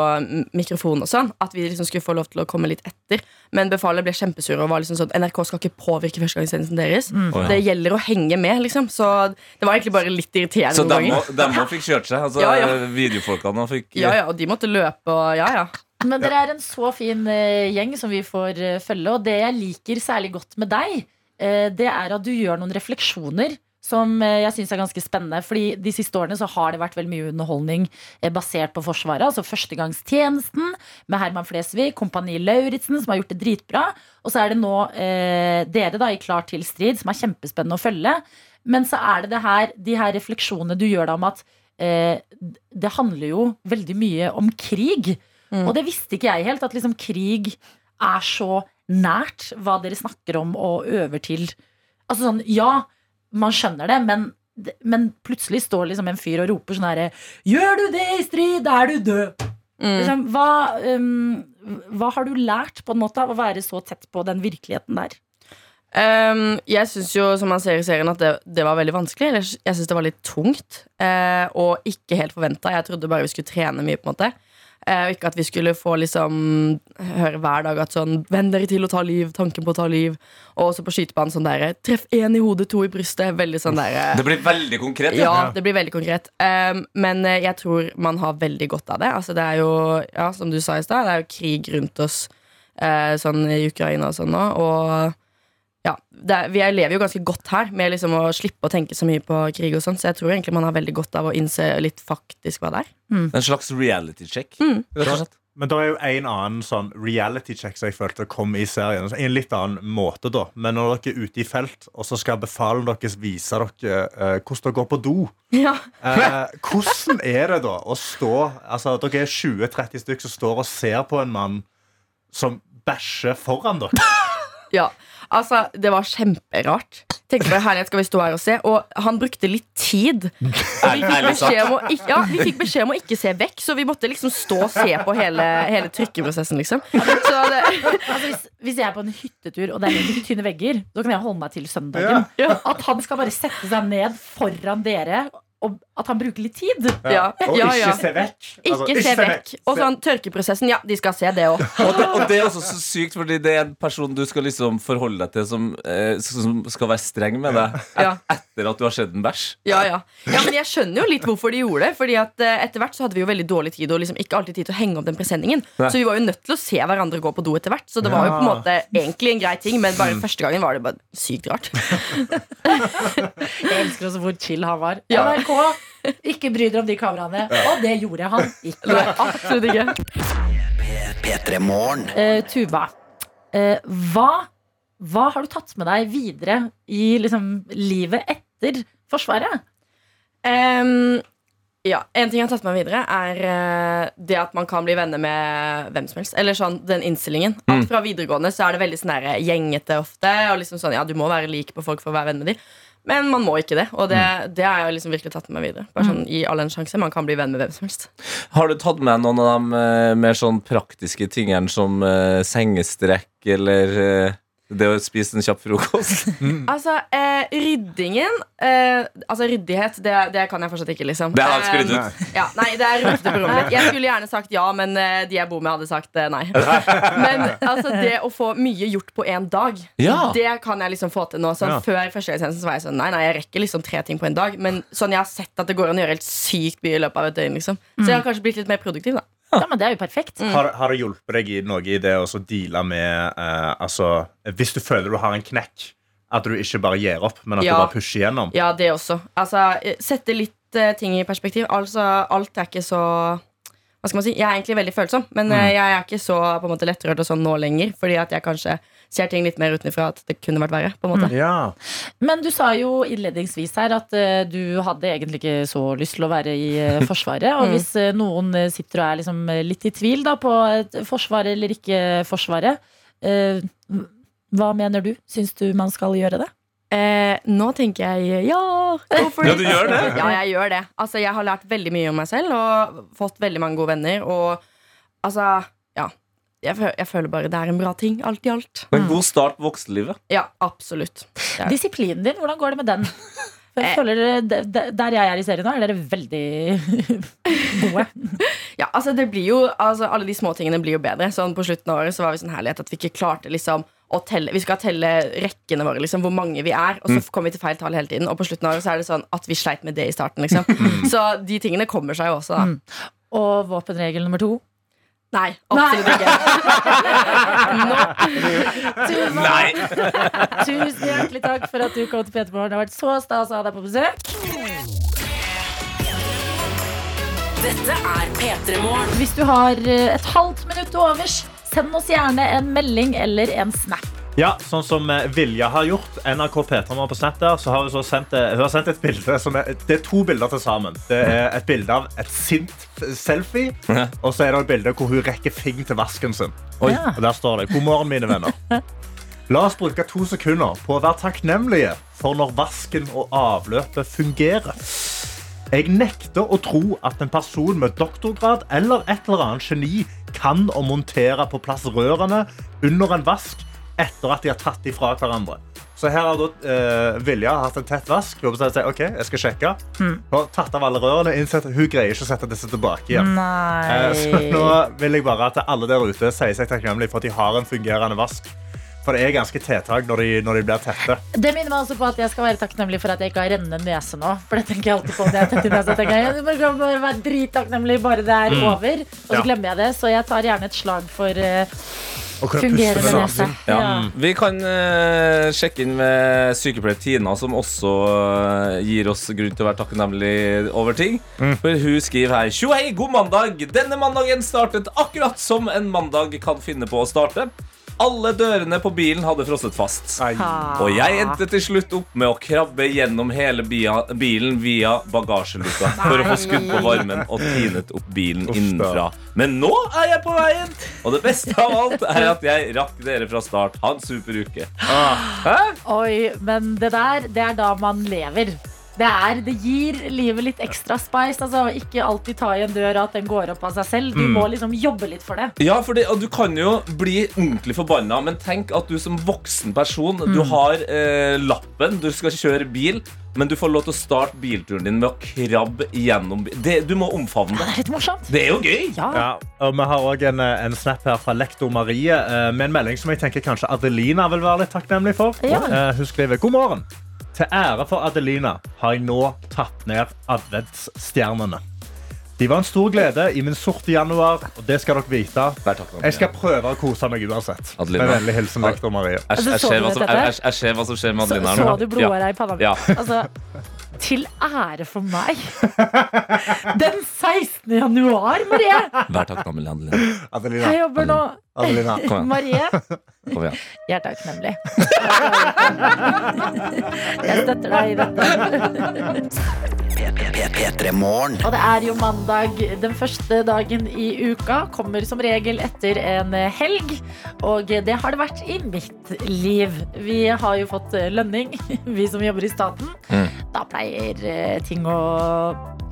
mikrofonen, og sånn At vi liksom skulle få lov til å komme litt etter. Men befalet ble kjempesure og var liksom sånn NRK skal ikke påvirke førstegangstjenesten deres. Å, ja. Det gjelder å henge med, liksom. Så det var egentlig bare litt irriterende Så dem må fikk kjørt seg. Altså, Ja, ja. Videofolkene fikk Ja, ja, og de måtte løpe og ja, ja. Men dere er en så fin eh, gjeng som vi får eh, følge. Og det jeg liker særlig godt med deg, eh, det er at du gjør noen refleksjoner som jeg syns er ganske spennende. Fordi de siste årene så har det vært veldig mye underholdning basert på Forsvaret. Altså Førstegangstjenesten med Herman Flesvig, Kompani Lauritzen, som har gjort det dritbra. Og så er det nå eh, dere da i Klar til strid, som er kjempespennende å følge. Men så er det, det her, de her refleksjonene du gjør da om at eh, det handler jo veldig mye om krig. Og det visste ikke jeg helt, at liksom krig er så nært hva dere snakker om og øver til. Altså sånn, ja, man skjønner det, men, men plutselig står liksom en fyr og roper sånn herre Gjør du det i strid, er du død. Liksom, hva, um, hva har du lært på en måte av å være så tett på den virkeligheten der? Um, jeg syns jo, som man ser i serien, at det, det var veldig vanskelig. Eller Jeg syns det var litt tungt. uh, og ikke helt forventa. Jeg trodde bare vi skulle trene mye. på en måte Og ikke at vi skulle få liksom høre hver dag at sånn Venn dere til å ta liv, tanken på å ta liv. Og også på skytebanen sånn derre Treff én i hodet, to i brystet. Veldig sånn der eh, Det blir veldig konkret. ja, det blir veldig konkret. Um, men eh, jeg tror man har veldig godt av det. Altså, det er jo, ja, som du sa i stad, det er jo krig rundt oss uh, sånn i Ukraina og sånn nå. Og ja, det er, vi er- lever jo ganske godt her med liksom å slippe å tenke så mye på krig og sånn. Så jeg tror egentlig man har veldig godt av å innse litt faktisk hva det er. En slags reality check. mm. Men det er jo en annen sånn reality check som jeg følte kom i serien. I en litt annen måte, da. Men når dere er ute i felt, og så skal befalen deres vise dere uh, hvordan dere går på do Ja. uh, Hvordan er det da å stå Altså, Dere er 20-30 stykker som står og ser på en mann som bæsjer foran dere. Ja, altså Det var kjemperart. Tenkte bare, herlighet, skal vi stå her og se Og han brukte litt tid. Og vi fikk beskjed om å, ikke- ja, vi fikk beskjed om å ikke se vekk, så vi måtte liksom stå og se på hele, hele trykkeprosessen. liksom Så det, Altså, hvis, hvis jeg er på en hyttetur og det er litt tynne vegger, da kan jeg holde meg til søndagen. Ja. At han skal bare sette seg ned foran dere, at han bruker litt tid. Ja, Og ja, ikke ja. se vekk. Altså, Ikke se vekk. Og sånn tørkeprosessen, ja, de skal se det òg. Og det, og det er også så sykt, fordi det er en person du skal liksom forholde deg til som, eh, som skal være streng med deg Ja. etter at du har sett en bæsj. Ja, ja. ja, men jeg skjønner jo litt hvorfor de gjorde det. Fordi at eh, etter hvert så hadde vi jo veldig dårlig tid og liksom ikke alltid tid til å henge opp den presenningen. Nei. Så vi var jo nødt til å se hverandre gå på do etter hvert. Så det var jo på en måte egentlig en grei ting, men bare første gangen var det bare sykt rart. Jeg elsker også hvor chill han var. Ja. NRK, ikke bry dere om de kameraene. Og det gjorde han ikke. Nei, absolutt ikke. P3 Eh, Tuva, Eh, hva, hva har du tatt med deg videre i liksom, livet etter Forsvaret? Um, ja, En ting jeg har tatt med meg videre, er eh, det at man kan bli venner med hvem som helst. Eller sånn, den innstillingen. Mm. At Fra videregående så er det veldig sånn gjengete ofte. Og liksom sånn, ja, Du må være lik på folk for å være venn med dem. Men man må ikke det. Og det, det har jeg liksom virkelig tatt med meg videre. Bare sånn, Gi alle en sjanse. Man kan bli venn med hvem som helst. Har du tatt med noen av de eh, mer sånn praktiske tingene som uh, sengestrekk eller eh, det å spise en kjapp frokost? Altså, eh, ryddingen eh, Altså, ryddighet, det, det kan jeg fortsatt ikke, liksom. Det har jeg skrevet Eh, ut. Ja, nei, det er rotete på rommet mitt. Jeg skulle gjerne sagt ja, men eh, de jeg bor med, hadde sagt eh, nei. Men altså, det å få mye gjort på én dag, Ja. det kan jeg liksom få til nå. Sånn, Ja. Før førstegangstjenesten så var jeg sånn nei, nei, jeg rekker liksom tre ting på en dag. Men sånn, jeg har sett at det går an å gjøre helt sykt mye i løpet av et døgn. Liksom. Så jeg har kanskje blitt litt mer produktiv, da. Ja, men Det er jo perfekt. Har, har det hjulpet deg i noe i det å så deale med eh, Altså, hvis du føler du har en knekk, at du ikke bare gir opp, men at Ja. du bare pusher gjennom? Ja, det også. Altså, eh, sette litt eh, ting i perspektiv. Altså, alt er ikke så hva skal man si? Jeg er egentlig veldig følsom, men mm. jeg er ikke så på en måte lettrørt og sånn nå lenger. Fordi at jeg kanskje ser ting litt mer utenfra at det kunne vært verre. på en måte Ja. Men du sa jo innledningsvis her at uh, du hadde egentlig ikke så lyst til å være i uh, Forsvaret. Og Mm. hvis uh, noen eh, sitter og er liksom eh, litt i tvil da, på et Forsvaret eller ikke Forsvaret, eh, hva mener du? Syns du man skal gjøre det? Eh, nå tenker jeg ja, Hvorfor? Ja, du gjør det? Ja, jeg gjør det. Altså, jeg har lært veldig mye om meg selv og fått veldig mange gode venner. Og altså, ja. Jeg, føl jeg føler bare det er en bra ting, alt i alt. En god start på voksenlivet. Ja, absolutt. Er. Disiplinen din, hvordan går det med den? Jeg Eh. føler dere- de- de- Der jeg er i serien nå, er dere veldig gode. Ja, altså det blir jo altså Alle de små tingene blir jo bedre. Sånn På slutten av året så var vi sånn herlighet at vi ikke klarte liksom telle Vi skal telle rekkene våre, liksom, hvor mange vi er. Og så kommer vi til feil tall hele tiden. Og på slutten av året så er det sånn at vi sleit med det i starten. Liksom. Så de tingene kommer seg jo også, da. Og våpenregel nummer to. Nei, absolutt ikke. Tuva, Nei! tusen hjertelig takk for at du kom til Petermorgen. Det har vært så stas å ha deg på besøk. Dette er P3 Morgen. Hvis du har eh, et halvt minutt til overs, send oss gjerne en melding eller en snap. Ja, sånn som eh, Vilja har gjort. NRK P3 på Snap der, så har hun, så sendt, eh, hun har sendt et bilde som er, Det er to bilder til sammen. Det er et bilde av et sint selfie, og så er det et bilde hvor hun rekker fing til vasken sin. Oi. Ja. Og der står det 'God morgen, mine venner'. La oss bruke to sekunder på å være takknemlige for når vasken og avløpet fungerer. Jeg nekter å tro at en person med doktorgrad eller et eller annet geni kan å montere på plass rørene under en vask etter at de har tatt dem fra hverandre. Så her har da eh, Vilja hatt en tett vask. Hun sagt, ok, jeg skal sjekke. Hun har tatt av alle rørene, innsett hun greier ikke å sette disse tilbake igjen. Eh, Så nå vil jeg bare at alle der ute sier seg takknemlig for at de har en fungerende vask. For det er ganske tiltak når de, når de blir tette. Det minner meg også på at jeg skal være takknemlig for at jeg ikke har rennende nese nå. For det tenker jeg alltid på når jeg er tett i nesa. Jeg, jeg kan bare være drittakknemlig bare det er over. Og så Ja. glemmer jeg det. Så jeg tar gjerne et slag for uh, fungerende med nese. Ja. Ja. Vi kan uh, sjekke inn med sykepleier Tina, som også uh, gir oss grunn til å være takknemlig over ting. For Hun skriver her Tjo hei, god mandag! Denne mandagen startet akkurat som en mandag kan finne på å starte. Alle dørene på bilen hadde frosset fast. Og jeg endte til slutt opp med å krabbe gjennom hele bia, bilen via bagasjeluka for å få skudd på varmen og tinet opp bilen Uff innenfra. Men nå er jeg på veien, og det beste av alt er at jeg rakk dere fra start. Ha en super uke. Hæ? Oi, men det der, det er da man lever. Det, er, det gir livet litt ekstra spice. Altså, ikke alltid ta i en dør at den går opp av seg selv. Du må liksom jobbe litt for det. Ja, for det, og Du kan jo bli ordentlig forbanna, men tenk at du som voksen person Du har eh, lappen, du skal kjøre bil, men du får lov til å starte bilturen din med å krabbe gjennom bilen det, Du må omfavne Det det. er litt morsomt. Det er jo gøy! Ja. Ja, og Vi har også en, eh, en snap her fra lektor Marie eh, med en melding som jeg tenker kanskje Adelina vil være litt takknemlig for. Ja. Eh, Hun skriver god morgen. Til ære for Adelina har jeg nå tatt ned adventsstjernene. De var en stor glede i min sorte januar, og det skal dere vite. Jeg skal prøve å kose meg uansett. Adelina. Med vennlig hilsen lektor Marie. Jeg, jeg, Altså, ser du hva som, jeg, ser hva som skjer med Adelina her så du blodåra i panna mi? Ja. Altså, Til ære for meg. Den 16. januar, Marie. Vær takknemlig, Adelina. Adelina. Jeg jobber nå. Adelina. Kom igjen. Marie, Kom igjen. jeg er takknemlig. Jeg støtter deg i dette. P3 Morgen. Og det er jo mandag. Den første dagen i uka kommer som regel etter en helg. Og det har det vært i mitt liv. Vi har jo fått lønning, vi som jobber i staten. Mm. Da pleier eh, ting å,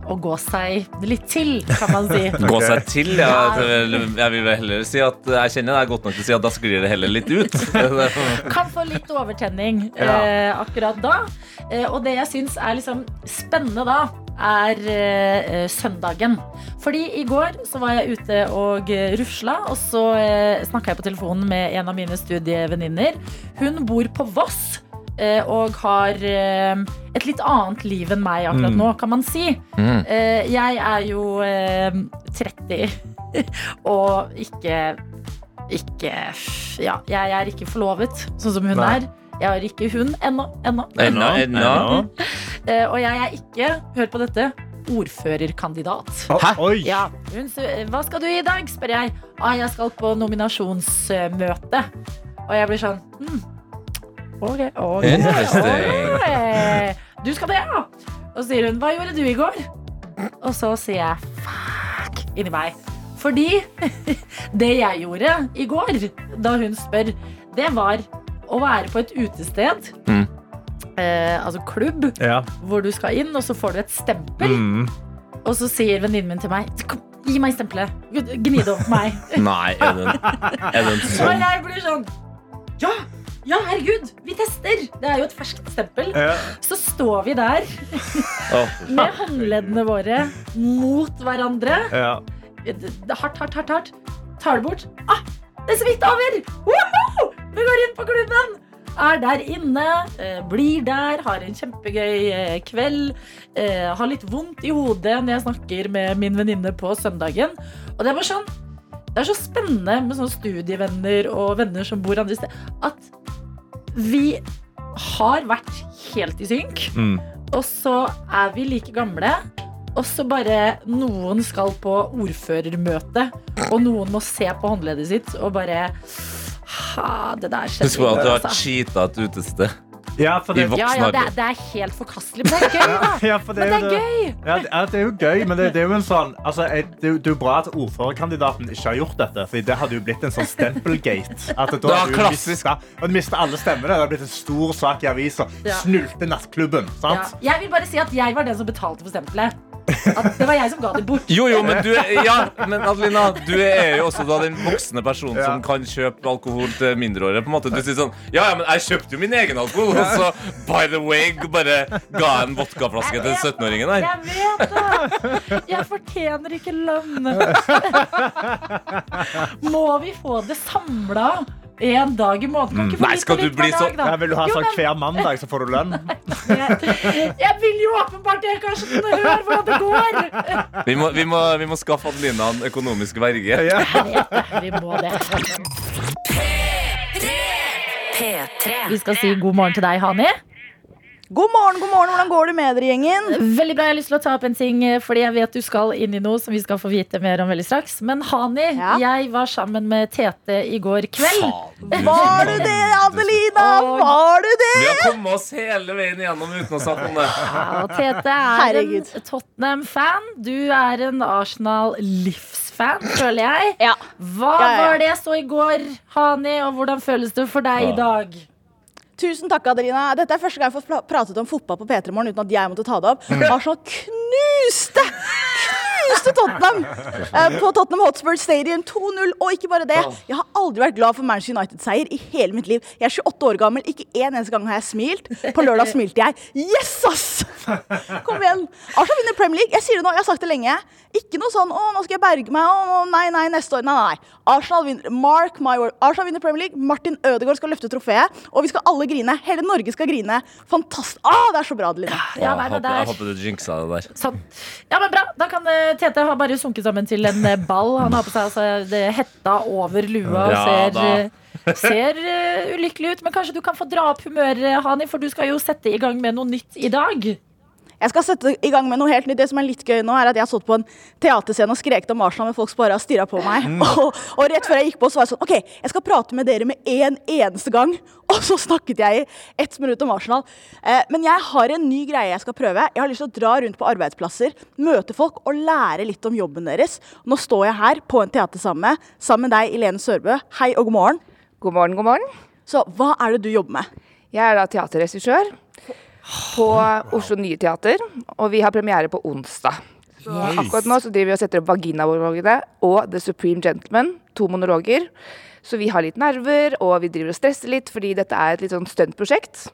å gå seg litt til, kan man si. Gå seg til, ja. Jeg vil heller si at jeg kjenner deg godt nok til å si at da sklir det heller litt ut. Kan få litt overtenning eh, akkurat da. Eh, og det jeg syns er liksom spennende da, er eh, søndagen. Fordi i går så var jeg ute og eh, rusla, og så eh, snakka jeg på telefonen med en av mine studievenninner. Hun bor på Voss. Eh, Og har eh, et litt annet liv enn meg akkurat Mm. nå, kan man si. Mm. Eh, Jeg er jo eh, 30 og ikke ikke Ja, jeg er ikke forlovet, sånn som hun Nei. er. Jeg har ikke hund ennå. ennå. Ennå, ennå. Eh, Og jeg er ikke, hør på dette, ordførerkandidat. Hæ? Oi. Ja, hun, hva skal du i dag, spør jeg. Ah, jeg skal på nominasjonsmøte. Og jeg blir sånn hmm. Ok, ok. Interesting. ok. Du skal det, ja. Og så sier hun hva gjorde du i går? Og så sier jeg fuck inni meg. Fordi det jeg gjorde i går, da hun spør, det var å være på et utested. Mm. Eh, altså klubb, Ja. hvor du skal inn, og så får du et stempel. Mm. Og så sier venninnen min til meg Kom, Gi meg stempelet. Gni det over meg. Nei, er det en, er en Og sånn jeg blir sånn Ja! Ja, herregud! Vi tester! Det er jo et ferskt stempel. Ja. Så står vi der med håndleddene våre mot hverandre. Ja. Hardt, hardt, hardt. hardt Tar det bort. Ah, det er så vidt over! Woohoo! Vi går inn på klubben! Er der inne, eh, blir der, har en kjempegøy eh, kveld. Eh, har litt vondt i hodet når jeg snakker med min venninne på søndagen. Og det er bare sånn Det er så spennende med sånne studievenner og venner som bor andre steder, at vi har vært helt i synk. Mm. Og så er vi like gamle. Og så bare noen skal på ordførermøte, og noen må se på håndleddet sitt og bare Ha, det der skjedde Husk på at du har altså. cheata et utested. Ja, for I det, voksen Ja, ja, det, er, det er helt forkastelig, men det er gøy, da. ja, for det Men det er gøy. Ja, det, ja, det er jo gøy, men det, det er jo en sånn altså, det, er jo- det er jo bra at ordførerkandidaten ikke har gjort dette. For det hadde jo blitt en sånn stempelgate. At da det du klassisk. mistet- og alle stemmene. Det hadde blitt en stor sak i avisa. Ja. Snulte nattklubben. Ja. Sant? Jeg vil bare si at jeg var den som betalte for stempelet. At det var jeg som ga det bort. Jo, jo, men du er, ja, men Adelina, du er jo også da den voksne personen Ja. som kan kjøpe alkohol til mindreårige. på en måte Du sier sånn Ja, ja, men jeg kjøpte jo min egen alkohol, og så by the way bare ga jeg en vodkaflaske til 17-åringen der. Jeg vet det! Jeg fortjener ikke lønn. Må vi få det samla en dag i måneden? Kan Nei, skal du bli så- dag, da? Ja, vil du ha Jo, sånn men- hver mandag, så får du lønn? Jeg, jeg vil jo åpenbart det, Karsten! Hør hvordan det går! Vi må, vi må, vi må skaffe Adelina en økonomisk verge. Ja. Vi må det. P3. Vi skal si god morgen til deg, Hani. God morgen, god morgen. Hvordan går det med dere, gjengen? Veldig bra. Jeg har lyst til å ta opp en ting, eh, fordi jeg vet du skal inn i noe som vi skal få vite mer om veldig straks. Men Hani, Ja? jeg var sammen med Tete i går kveld. Faen, Var du det, Adelina? Og- Var du det? Vi har kommet oss hele veien igjennom uten å snakke om det. Ja, Tete er Herregud. en Tottenham-fan. Du er en Arsenal-livsfan, føler jeg. Ja. Hva Ja, ja, ja. var det jeg så i går, Hani, og hvordan føles det for deg i dag? Tusen takk, Adelina. Dette er første gang jeg har pratet om fotball på P3 Morgen uten at jeg måtte ta det opp. Mm. så knuste knuste Tottenham eh, på Tottenham Hotspur Stadium 2-0. Og ikke bare det, jeg har aldri vært glad for Manchester United-seier i hele mitt liv. Jeg er 28 år gammel, ikke en eneste gang har jeg smilt. På lørdag smilte jeg. Yes, ass! Kom igjen. Arsenal vinner Premier League. Jeg sier det nå, jeg har sagt det lenge. Ikke noe sånn 'Å, nå skal jeg berge meg'. Å, nei, nei, neste år. Nei, nei. Arsenal vinner, Mark my word. Arsenal vinner Premier League. Martin Ødegaard skal løfte trofeet. Og vi skal alle grine. Hele Norge skal grine. Fantastisk. Ah, det er så bra, Adeline. Ja, jeg det håper, jeg er- håper du jinxa det der. Sånn. Ja, men bra. Da kan eh, Tete har bare sunket sammen til en eh, ball. Han har på seg altså, det hetta over lua og ser, eh, ser uh, ulykkelig ut. Men kanskje du kan få dra opp humøret, Hani, for du skal jo sette i gang med noe nytt i dag. Jeg skal sette i gang med noe helt nytt. Det som er litt gøy nå, er at jeg har stått på en teaterscene og skreket om Arsenal, men folk bare har stirra på meg. Og, og rett før jeg gikk på, så var jeg sånn OK, jeg skal prate med dere med en eneste gang. Og så snakket jeg i ett minutt om Arsenal. Eh, men jeg har en ny greie jeg skal prøve. Jeg har lyst til å dra rundt på arbeidsplasser, møte folk og lære litt om jobben deres. Nå står jeg her på en teatersamme sammen med deg, Ilene Sørbø. Hei og god morgen. God morgen, god morgen. Så hva er det du jobber med? Jeg er da teaterregissør på Oslo Nye Teater, og vi har premiere på onsdag. Så akkurat nå så driver vi og setter opp Vagina-monologene og The Supreme Gentleman, to monologer. Så vi har litt nerver, og vi driver og stresser litt, fordi dette er et litt sånn stuntprosjekt.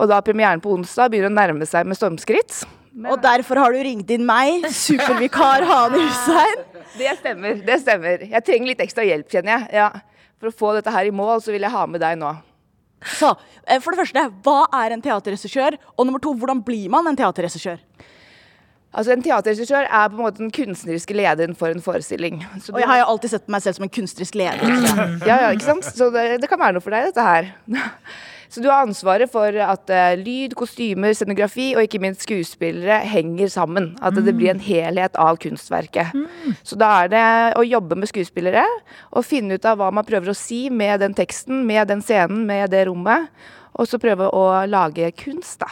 Og da premieren på onsdag begynner å nærme seg med stormskritt. Og derfor har du ringt inn meg, supervikar Hane Hussein. Det stemmer, det stemmer. Jeg trenger litt ekstra hjelp, kjenner jeg. Ja. For å få dette her i mål, så vil jeg ha med deg nå. Så, eh, for det første, hva er en teaterregissør? Og nummer to, hvordan blir man en teaterregissør? Altså En teaterregissør er på en måte den kunstneriske lederen for en forestilling. Så Og jeg har jo alltid sett meg selv som en kunstnerisk leder. Ja, ja, ikke sant? Så det, det kan være noe for deg, dette her. Så du har ansvaret for at eh, lyd, kostymer, scenografi og ikke minst skuespillere henger sammen. At det blir en helhet av kunstverket. Så da er det å jobbe med skuespillere og finne ut av hva man prøver å si med den teksten, med den scenen, med det rommet. Og så prøve å lage kunst, da.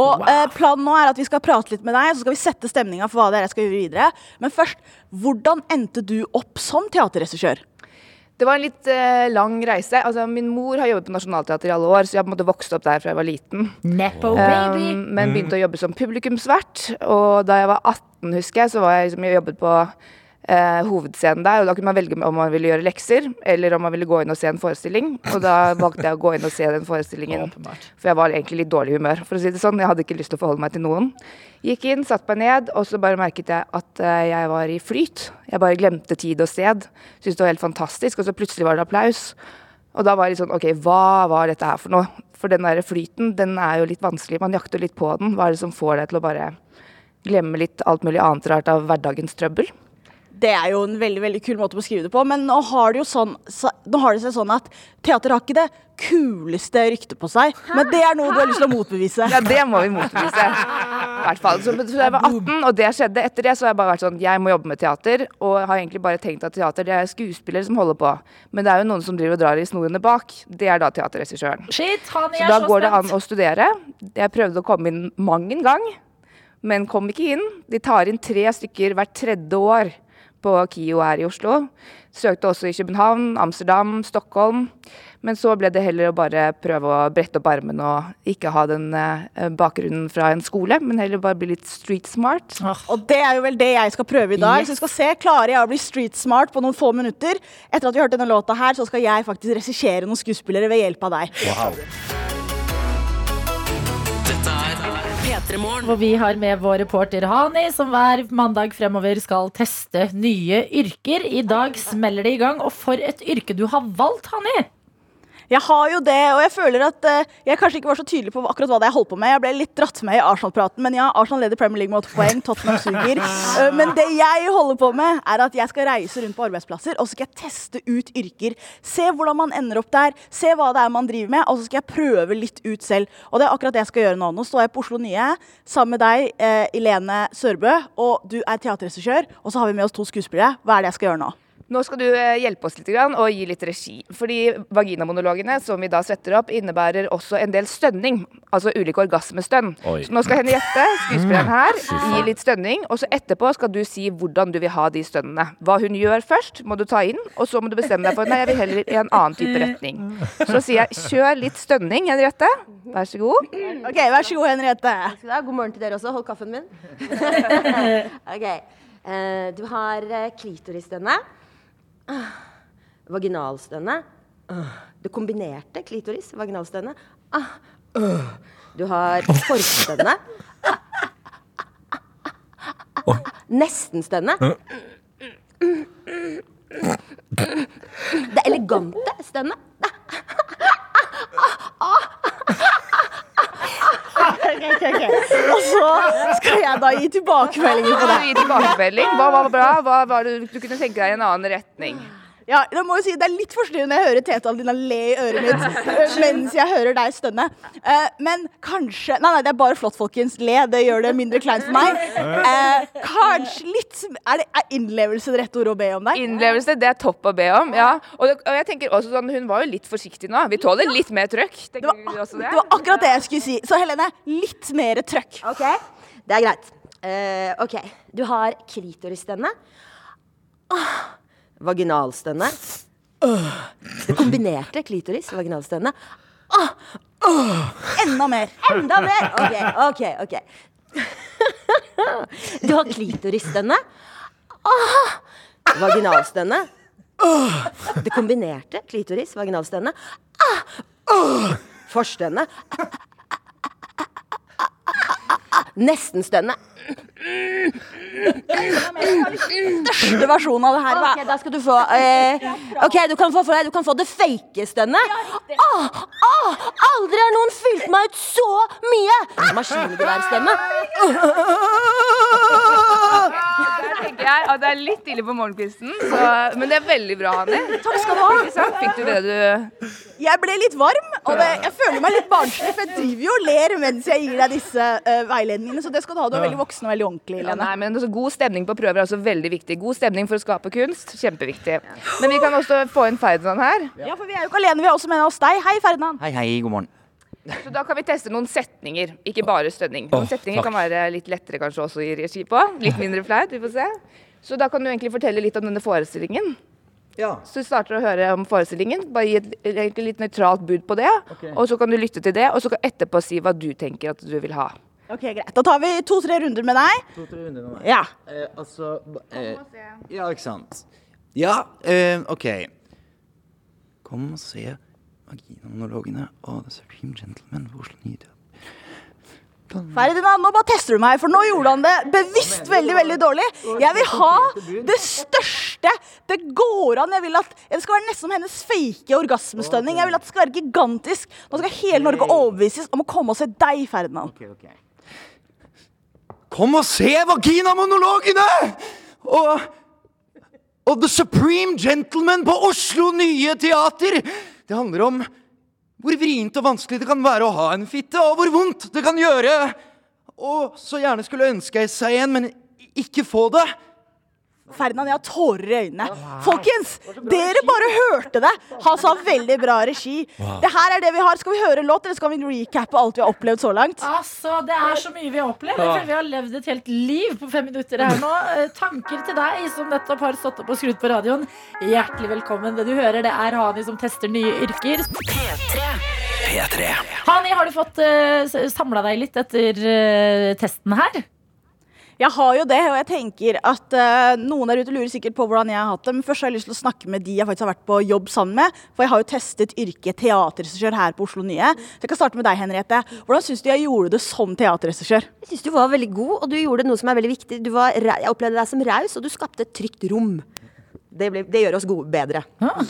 Og eh, planen nå er at vi skal prate litt med deg, så skal vi sette stemninga for hva det er jeg skal gjøre videre. Men først, hvordan endte du opp som teaterregissør? Det var en litt eh, lang reise. Altså, min mor har jobbet på Nationaltheatret i alle år, så jeg har på en måte vokst opp der fra jeg var liten. Nepo baby. Um, men begynte å jobbe som publikumsvert. Og da jeg var 18, husker jeg, så var jeg liksom, jeg jobbet på eh, hovedscenen der. Og da kunne man velge om man ville gjøre lekser, eller om man ville gå inn og se en forestilling. Og da valgte jeg å gå inn og se den forestillingen. For jeg var egentlig litt dårlig i humør, for å si det sånn. Jeg hadde ikke lyst til å forholde meg til noen. Gikk inn, satte meg ned, og så bare merket jeg at eh, jeg var i flyt. Jeg bare glemte tid og sted. Syntes det var helt fantastisk, og så plutselig var det applaus. Og da var jeg litt sånn OK, hva var dette her for noe? For den der flyten, den er jo litt vanskelig. Man jakter litt på den. Hva er det som får deg til å bare glemme litt alt mulig annet rart av hverdagens trøbbel? Det er jo en veldig veldig kul måte å beskrive det på, men nå har det jo sånn, så, nå har det seg sånn at teater har ikke det kuleste ryktet på seg. Men det er noe du har lyst til å motbevise. Ja, det må vi motbevise. I hvert fall. Så så jeg var 18, og det skjedde. Etter det så har jeg bare vært sånn Jeg må jobbe med teater. Og har egentlig bare tenkt at teater det er skuespillere som holder på. Men det er jo noen som driver og drar i snorene bak. Det er da teaterregissøren. Så da så går det an å studere. Jeg prøvde å komme inn mang en gang, men kom ikke inn. De tar inn tre stykker hvert tredje år på KIO her i Oslo. Søkte også i København, Amsterdam, Stockholm. Men så ble det heller å bare prøve å brette opp armen og ikke ha den eh, bakgrunnen fra en skole, men heller bare bli litt street smart. Og det er jo vel det jeg skal prøve i dag. Så vi skal se, Klarer jeg å bli street smart på noen få minutter? Etter at vi hørte denne låta her, så skal jeg faktisk regissere noen skuespillere ved hjelp av deg. Hvor vi har med vår reporter Hani, som hver mandag fremover skal teste nye yrker. I dag smeller det i gang. Og for et yrke du har valgt, Hani! Jeg har jo det, og jeg føler at uh, jeg kanskje ikke var så tydelig på akkurat hva det jeg holdt på med. Jeg ble litt dratt med i Arsenal-praten, men ja, Arsenal leder Premier League med åtte poeng. Tottenham suger. Uh, men det jeg holder på med, er at jeg skal reise rundt på arbeidsplasser, og så skal jeg teste ut yrker. Se hvordan man ender opp der, se hva det er man driver med, og så skal jeg prøve litt ut selv. Og det er akkurat det jeg skal gjøre nå. Nå står jeg på Oslo Nye sammen med deg, uh, Ilene Sørbø, og du er teaterregissør, og så har vi med oss to skuespillere. Hva er det jeg skal gjøre nå? Nå skal du eh, hjelpe oss litt grann, og gi litt regi. Fordi vaginamonologene som vi da setter opp, innebærer også en del stønning. Altså ulike orgasmestønn. Oi. Så nå skal Henriette, skuespilleren her, gi litt stønning. Og så etterpå skal du si hvordan du vil ha de stønnene. Hva hun gjør først, må du ta inn. Og så må du bestemme deg for Nei, jeg vil heller i en annen type retning. Så sier jeg kjør litt stønning, Henriette. Vær så god. Ok, Vær så god, Henriette. God morgen til dere også. Hold kaffen min. ok. Eh, du har klitoris klitorisstønne. Ah, vaginalstønne. Ah, det kombinerte klitoris, vaginalstønne. Ah, øh. Du har forstønne. Nestenstønne. Det elegante stønnet. Ok, okay, ok. Og så skal jeg da gi tilbakemeldinger på det. Hva var bra? Hva var det du kunne tenke deg i en annen retning? Ja, jeg må jo si Det er litt forstyrrende jeg hører Tete Adelina le i øret mitt øh, mens jeg hører deg stønne. Uh, men kanskje Nei, nei, det er bare flott, folkens. Le. Det gjør det mindre kleint for meg. Uh, kanskje litt Er, det, er innlevelse det rette ordet å be om der? Innlevelse, det er topp å be om. ja. Og, det, og jeg tenker også sånn, Hun var jo litt forsiktig nå. Vi tåler litt mer trøkk. Det var, det var akkurat det jeg skulle si. Så Helene, litt mer trøkk. Ok, det er greit. Uh, ok, du har klitorisstemme. Ah, vaginalstemme. Øh, det kombinerte klitoris og vaginalstønne. Ah, Enda mer. enda mer! Ok, ok, ok. Du har klitorisstønne. Ah, vaginalstønne. Det kombinerte klitoris, vaginalstønne. Ah, forstønne. Nestenstemme. Største versjonen av det her. Ok, da skal du få eh, Ok, du kan få, for deg, du kan få det fake stønnet. Ah, ah, aldri har noen fylt meg ut så mye! Maskingeværstemme. Der tenker jeg at det er litt ille på morgenkvisten, så, men det er veldig bra, Hanni. Takk skal du ha. Fikk du det du Jeg ble litt varm, og det, jeg føler meg litt barnslig, for jeg driver jo og ler mens jeg gir deg disse uh, veiledningene, så det skal du ha. Du er veldig voksen og veldig ordentlig, ja, nei, men altså, God stemning på prøver er også veldig viktig. God stemning for å skape kunst, kjempeviktig. Men vi kan også få inn Ferdinand her. Ja, for vi er jo ikke alene, vi har også med oss deg. Hei, Ferdinand. Hei, hei, god morgen. Så da kan vi teste noen setninger, ikke bare stønning. Noen setninger fuck. kan være litt lettere kanskje også gi regi på. Litt mindre flaut, vi får se. Så da kan du egentlig fortelle litt om denne forestillingen. Ja. Så du starter å høre om forestillingen. Bare gi et egentlig litt nøytralt bud på det. Og så kan du lytte til det, og så kan etterpå si hva du tenker at du vil ha. Ok, Greit. Da tar vi to-tre runder med deg. To-tre runder med meg. Ja. Eh, altså eh, Ja, ikke sant. Ja, eh, OK. Kom og se vaginamonologene og The Supreme Gentleman på Oslo Nye Ferdinand, nå bare tester du meg, for nå gjorde han det bevisst veldig veldig dårlig. Jeg vil ha det største det går an. Jeg vil at Det skal være nesten som hennes fake orgasmestønning. Jeg vil at det skal være gigantisk. Nå skal hele Norge overbevises om å komme og se deg, Ferdinand. Kom og se vaginamonologene! Og, og The Supreme Gentleman på Oslo Nye Teater. Det handler om hvor vrient og vanskelig det kan være å ha en fitte, og hvor vondt det kan gjøre. Og så gjerne skulle ønske seg en, men ikke få det. Ferdinand, jeg har tårer i øynene. Folkens, dere bare hørte det. Han sa veldig bra regi. Det her er det vi har. Skal vi høre en låt, eller skal vi recappe alt vi har opplevd så langt? Altså, Det er så mye vi har opplevd. Ja. vi har levd et helt liv på fem minutter her nå. Eh, Tanker til deg som nettopp har stått opp og skrudd på radioen. Hjertelig velkommen. Det du hører, det er Hani som tester nye yrker. P3. Hani, har du fått uh, samla deg litt etter uh, testen her? Jeg har jo det, og jeg tenker at uh, noen der ute lurer sikkert på hvordan jeg har hatt det. Men først har jeg lyst til å snakke med de jeg faktisk har vært på jobb sammen med. For jeg har jo testet yrket teaterregissør her på Oslo Nye. Så jeg kan starte med deg, Henriette. Hvordan syns du jeg gjorde det som teaterregissør? Jeg syns du var veldig god, og du gjorde noe som er veldig viktig. Var, jeg opplevde deg som raus, og du skapte et trygt rom. Det, blir, det gjør oss gode bedre.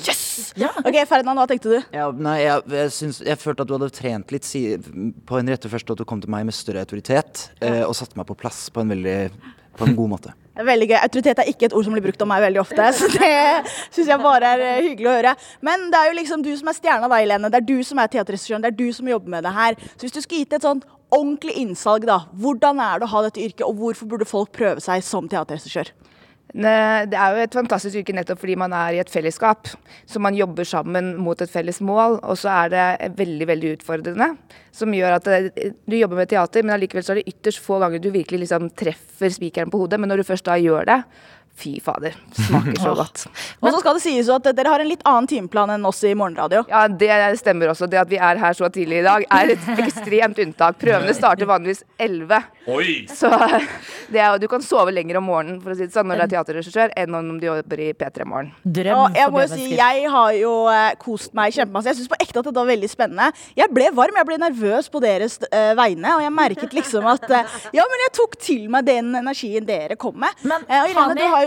Yes! Ok, Ferdinand, hva tenkte du? Ja, nei, jeg, jeg, syns, jeg følte at du hadde trent litt si, på en rette først, at du kom til meg med større autoritet, eh, og satte meg på plass på en veldig på en god måte. Veldig gøy. Autoritet er ikke et ord som blir brukt om meg veldig ofte. Så det syns jeg bare er eh, hyggelig å høre. Men det er jo liksom du som er stjerna da, Helene. Det er du som er teaterregissøren. Det er du som jobber med det her. Så hvis du skulle gitt et sånt ordentlig innsalg, da. Hvordan er det å ha dette yrket, og hvorfor burde folk prøve seg som teaterregissør? Det er jo et fantastisk yrke nettopp fordi man er i et fellesskap. Så man jobber sammen mot et felles mål, og så er det veldig veldig utfordrende. Som gjør at det, du jobber med teater, men allikevel så er det ytterst få ganger du virkelig liksom treffer spikeren på hodet. Men når du først da gjør det, fy fader, smaker så godt. Og så skal det sies at dere har en litt annen timeplan enn oss i Morgenradio. Ja, det stemmer også. Det at vi er her så tidlig i dag, er et ekstremt unntak. Prøvene starter vanligvis 11. Oi! Så det er, du kan sove lenger om morgenen for å si det sånn, når du er teaterregissør, enn om du jobber i P3 Morgen. Og jeg må jo si, jeg har jo eh, kost meg kjempemasse. Jeg syns på ekte at det var veldig spennende. Jeg ble varm, jeg ble nervøs på deres uh, vegne, og jeg merket liksom at uh, Ja, men jeg tok til meg den energien dere kom med. Men uh, Irene, du har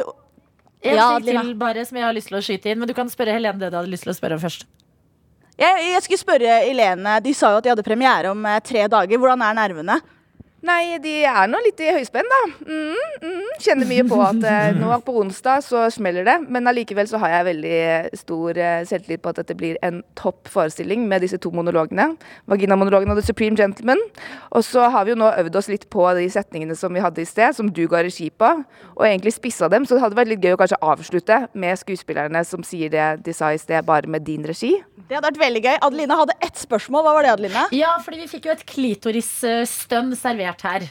En Ja, ting til bare som jeg har lyst til å skyte inn, men du kan spørre Helene det du hadde lyst til å spørre om først. jeg, jeg skulle spørre Helene, de sa jo at de hadde premiere om eh, tre dager. Hvordan er nervene? Nei, de er nå litt i høyspenn, da. Mm, mm, kjenner mye på at eh, nå på onsdag så smeller det. Men allikevel så har jeg veldig stor eh, selvtillit på at dette blir en topp forestilling med disse to monologene. Vaginamonologen og The Supreme Gentleman. Og så har vi jo nå øvd oss litt på de setningene som vi hadde i sted, som du ga regi på. Og egentlig spissa dem, så det hadde vært litt gøy å kanskje avslutte med skuespillerne som sier det de sa i sted, bare med din regi. Det hadde vært veldig gøy. Adeline hadde ett spørsmål. Hva var det, Adeline? Ja, fordi vi fikk jo et klitorisstønn servert her.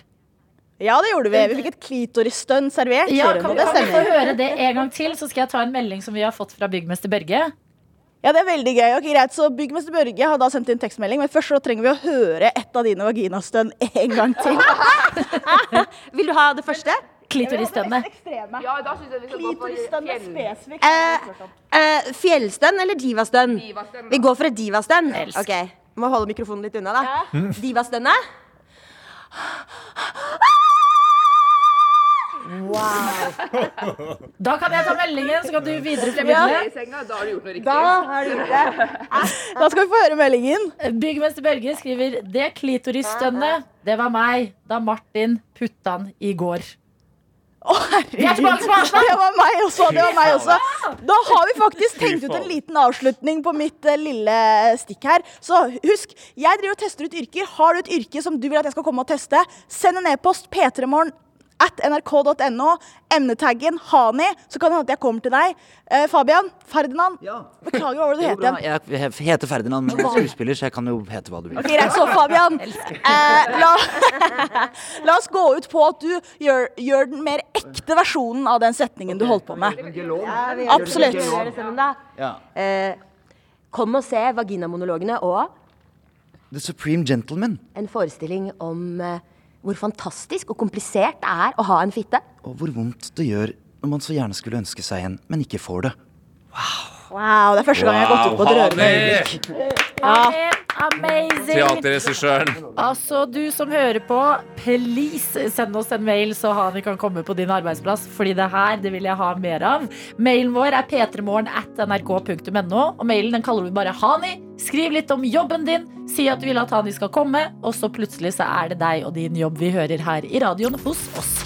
Ja, det gjorde vi. Vi fikk et klitorisstønn servert. Ja, kan, det kan vi få høre det en gang til, så skal jeg ta en melding som vi har fått fra byggmester Børge. Ja, det er veldig gøy. Ok, greit, så Byggmester Børge har da sendt inn tekstmelding, men først så trenger vi å høre et av dine vaginastønn en gang til. Vil du ha det første? Klitorisstønnet. Ja, vi Klitorisstønn er spesifikt. Eh, eh, fjellstønn eller divastønn? Divastønn. Vi går for et divastønn. Elsk. Ok, Må holde mikrofonen litt unna, da. Divastønnet. Da kan jeg ta meldingen, så kan du I videreformidle. senga, da har du gjort noe riktig. Da har det. Da skal vi få høre meldingen. Byggmester Børge skriver Det klitorisstønnet, det var meg da Martin putta den i går. Å, herregud. Det var meg også. det var meg også Da har vi faktisk tenkt ut en liten avslutning på mitt eh, lille stikk her. Så husk, jeg driver og tester ut yrker. Har du et yrke som du vil at jeg skal komme og teste, send en e-post p3morgen at nrk.no. Emnetaggen Hani, så kan det hende at jeg kommer til deg. Eh, Fabian? Ferdinand? Beklager, hva var det du het igjen? Jeg heter Ferdinand, men jeg er skuespiller, så jeg kan jo hete hva du vil. Ok, greit, så Fabian eh, la, la oss gå ut på at du gjør, gjør den mer ekte versjonen av den setningen du holdt på med. Ja, Absolutt. Ja. Eh, kom og se vaginamonologene og The Supreme Gentleman. en forestilling om eh, hvor fantastisk og komplisert det er å ha en fitte. Og hvor vondt det gjør når man så gjerne skulle ønske seg en, men ikke får det. Wow, det er første gang jeg har gått ut på et rørende øyeblikk. Amazing! Teaterregissøren. Altså, du som hører på, please send oss en mail så Hani kan komme på din arbeidsplass. Fordi det her det vil jeg ha mer av. Mailen vår er p3morgen at nrk.no. Og mailen den kaller du bare Hani. Skriv litt om jobben din. Si at du vil at Hani skal komme. Og så plutselig så er det deg og din jobb vi hører her i radioen hos oss.